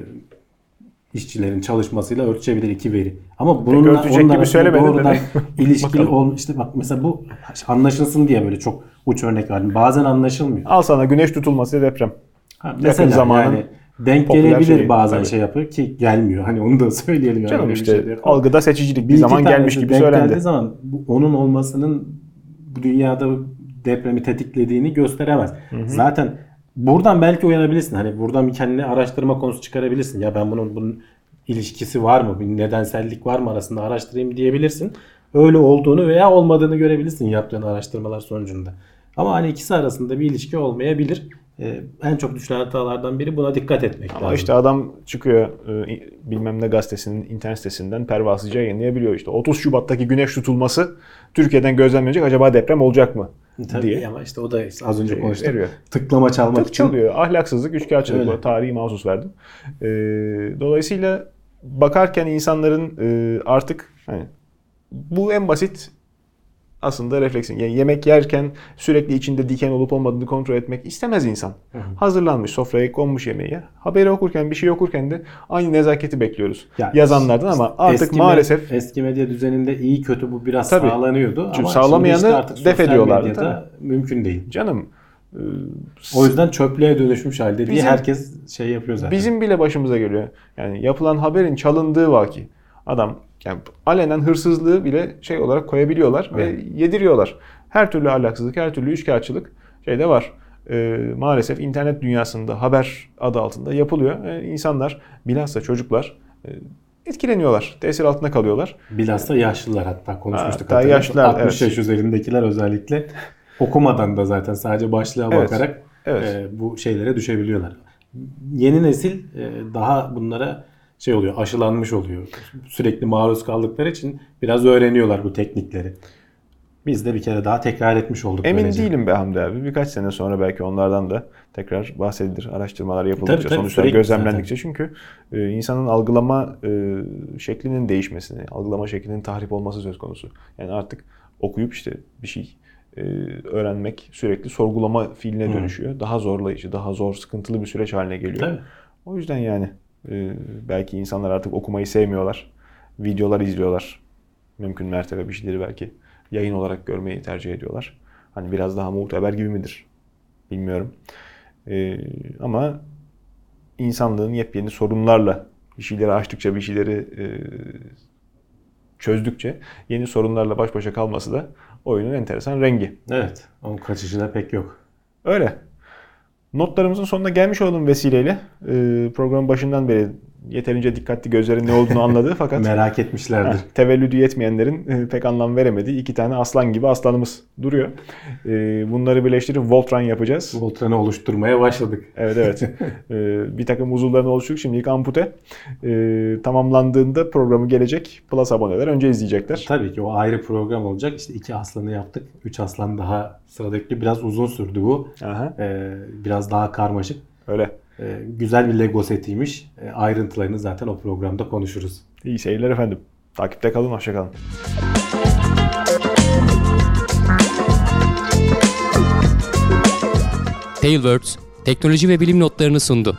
işçilerin çalışmasıyla örtüşebilir iki veri. Ama bununla onun gibi de doğrudan <laughs> ilişkili ol işte bak mesela bu anlaşılsın diye böyle çok uç örnek verdim. Bazen anlaşılmıyor. al sana güneş tutulması deprem. Ha, mesela zamanın yani denk gelebilir şeyi, bazen tabii. şey yapıyor ki gelmiyor. Hani onu da <laughs> söyleyelim yani. Canım bir işte şey değil. algıda seçicilik bir, Bir zaman gelmiş gibi denk söylendi. geldiği zaman bu, onun olmasının bu dünyada depremi tetiklediğini gösteremez. Zaten buradan belki uyanabilirsin. Hani buradan bir kendine araştırma konusu çıkarabilirsin. Ya ben bunun bunun ilişkisi var mı? Bir nedensellik var mı arasında araştırayım diyebilirsin. Öyle olduğunu veya olmadığını görebilirsin yaptığın araştırmalar sonucunda. Ama hani ikisi arasında bir ilişki olmayabilir. Ee, en çok düşen hatalardan biri buna dikkat etmek Ama lazım. işte adam çıkıyor e, bilmem ne gazetesinin internet sitesinden pervasızca yayınlayabiliyor. İşte 30 Şubat'taki güneş tutulması Türkiye'den gözlemlenecek acaba deprem olacak mı Tabii diye ama işte o da işte az önce Şey, konuştuk. veriyor. Tıklama çalmak Tık için çalıyor. Ahlaksızlık, üçkağıtçılık. Öyle. Tarihi mahsus verdim. E, dolayısıyla bakarken insanların e, artık hani bu en basit aslında refleksin. Yani yemek yerken sürekli içinde diken olup olmadığını kontrol etmek istemez insan. Hazırlanmış sofraya konmuş yemeğe. Haberi okurken bir şey okurken de aynı nezaketi bekliyoruz. Ya, yazanlardan ama artık Eski maalesef eski medya düzeninde iyi kötü bu biraz Tabii. sağlanıyordu ama sağlamayanı işte artık def ediyorlardı, medyada mümkün değil. canım e, O yüzden çöplüğe dönüşmüş halde diye Bizim- herkes şey yapıyor zaten. Bizim bile başımıza geliyor. Yani yapılan haberin çalındığı vaki. Adam yani alenen hırsızlığı bile şey olarak koyabiliyorlar Evet. ve yediriyorlar. Her türlü ahlaksızlık, her türlü üçkağıtçılık şeyde var. Ee, maalesef internet dünyasında haber adı altında yapılıyor. Ee, insanlar bilhassa çocuklar e, etkileniyorlar. Tesir altında kalıyorlar. Bilhassa yaşlılar hatta konuşmuştuk. Hatta yaşlılar, 60 evet. yaş üzerindekiler özellikle <laughs> okumadan da zaten sadece başlığa Evet, bakarak evet. e, bu şeylere düşebiliyorlar. Yeni nesil e, daha bunlara şey oluyor, aşılanmış oluyor. Sürekli maruz kaldıkları için biraz öğreniyorlar bu teknikleri. Biz de bir kere daha tekrar etmiş olduk. Emin böylece. değilim be Hamdi abi. Birkaç sene sonra belki onlardan da tekrar bahsedilir. Araştırmalar yapıldıkça, Tabii, tabii, sonuçlar gözlemlendikçe. Çünkü e, insanın algılama e, şeklinin değişmesini, algılama şeklinin tahrip olması söz konusu. Yani artık okuyup işte bir şey e, öğrenmek sürekli sorgulama fiiline dönüşüyor. Daha zorlayıcı, daha zor, sıkıntılı bir süreç haline geliyor. Tabii. O yüzden yani e, belki insanlar artık okumayı sevmiyorlar. Videolar izliyorlar. Mümkün mertebe bir şeyleri belki yayın olarak görmeyi tercih ediyorlar. Hani biraz daha muteber gibi midir? Bilmiyorum. E, ama insanlığın yepyeni sorunlarla bir şeyleri açtıkça, bir şeyleri e, çözdükçe yeni sorunlarla baş başa kalması da oyunun enteresan rengi. Evet. Onun kaçışı da pek yok. Öyle. Notlarımızın sonuna gelmiş oldum vesileyle. Ee, programın başından beri yeterince dikkatli gözlerin ne olduğunu anladı <laughs> fakat Merak etmişlerdir. Heh, tevellüdü yetmeyenlerin e, pek anlam veremediği iki tane aslan gibi aslanımız duruyor. Ee, bunları birleştirip Voltran yapacağız. Voltran'ı oluşturmaya başladık. Evet evet. Ee, <laughs> bir takım uzuvlarını oluşturduk. Şimdilik ampute. Ee, tamamlandığında programı gelecek. Plus aboneler önce izleyecekler. Tabii ki o ayrı program olacak. İşte iki aslanı yaptık. Üç aslan daha sıradaki biraz uzun sürdü bu. Aha, biraz daha karmaşık. öyle. Ee, güzel bir Lego setiymiş. Ee, ayrıntılarını zaten o programda konuşuruz. İyi seyirler efendim. Takipte kalın. Hoşçakalın. Tailwords teknoloji ve bilim notlarını sundu.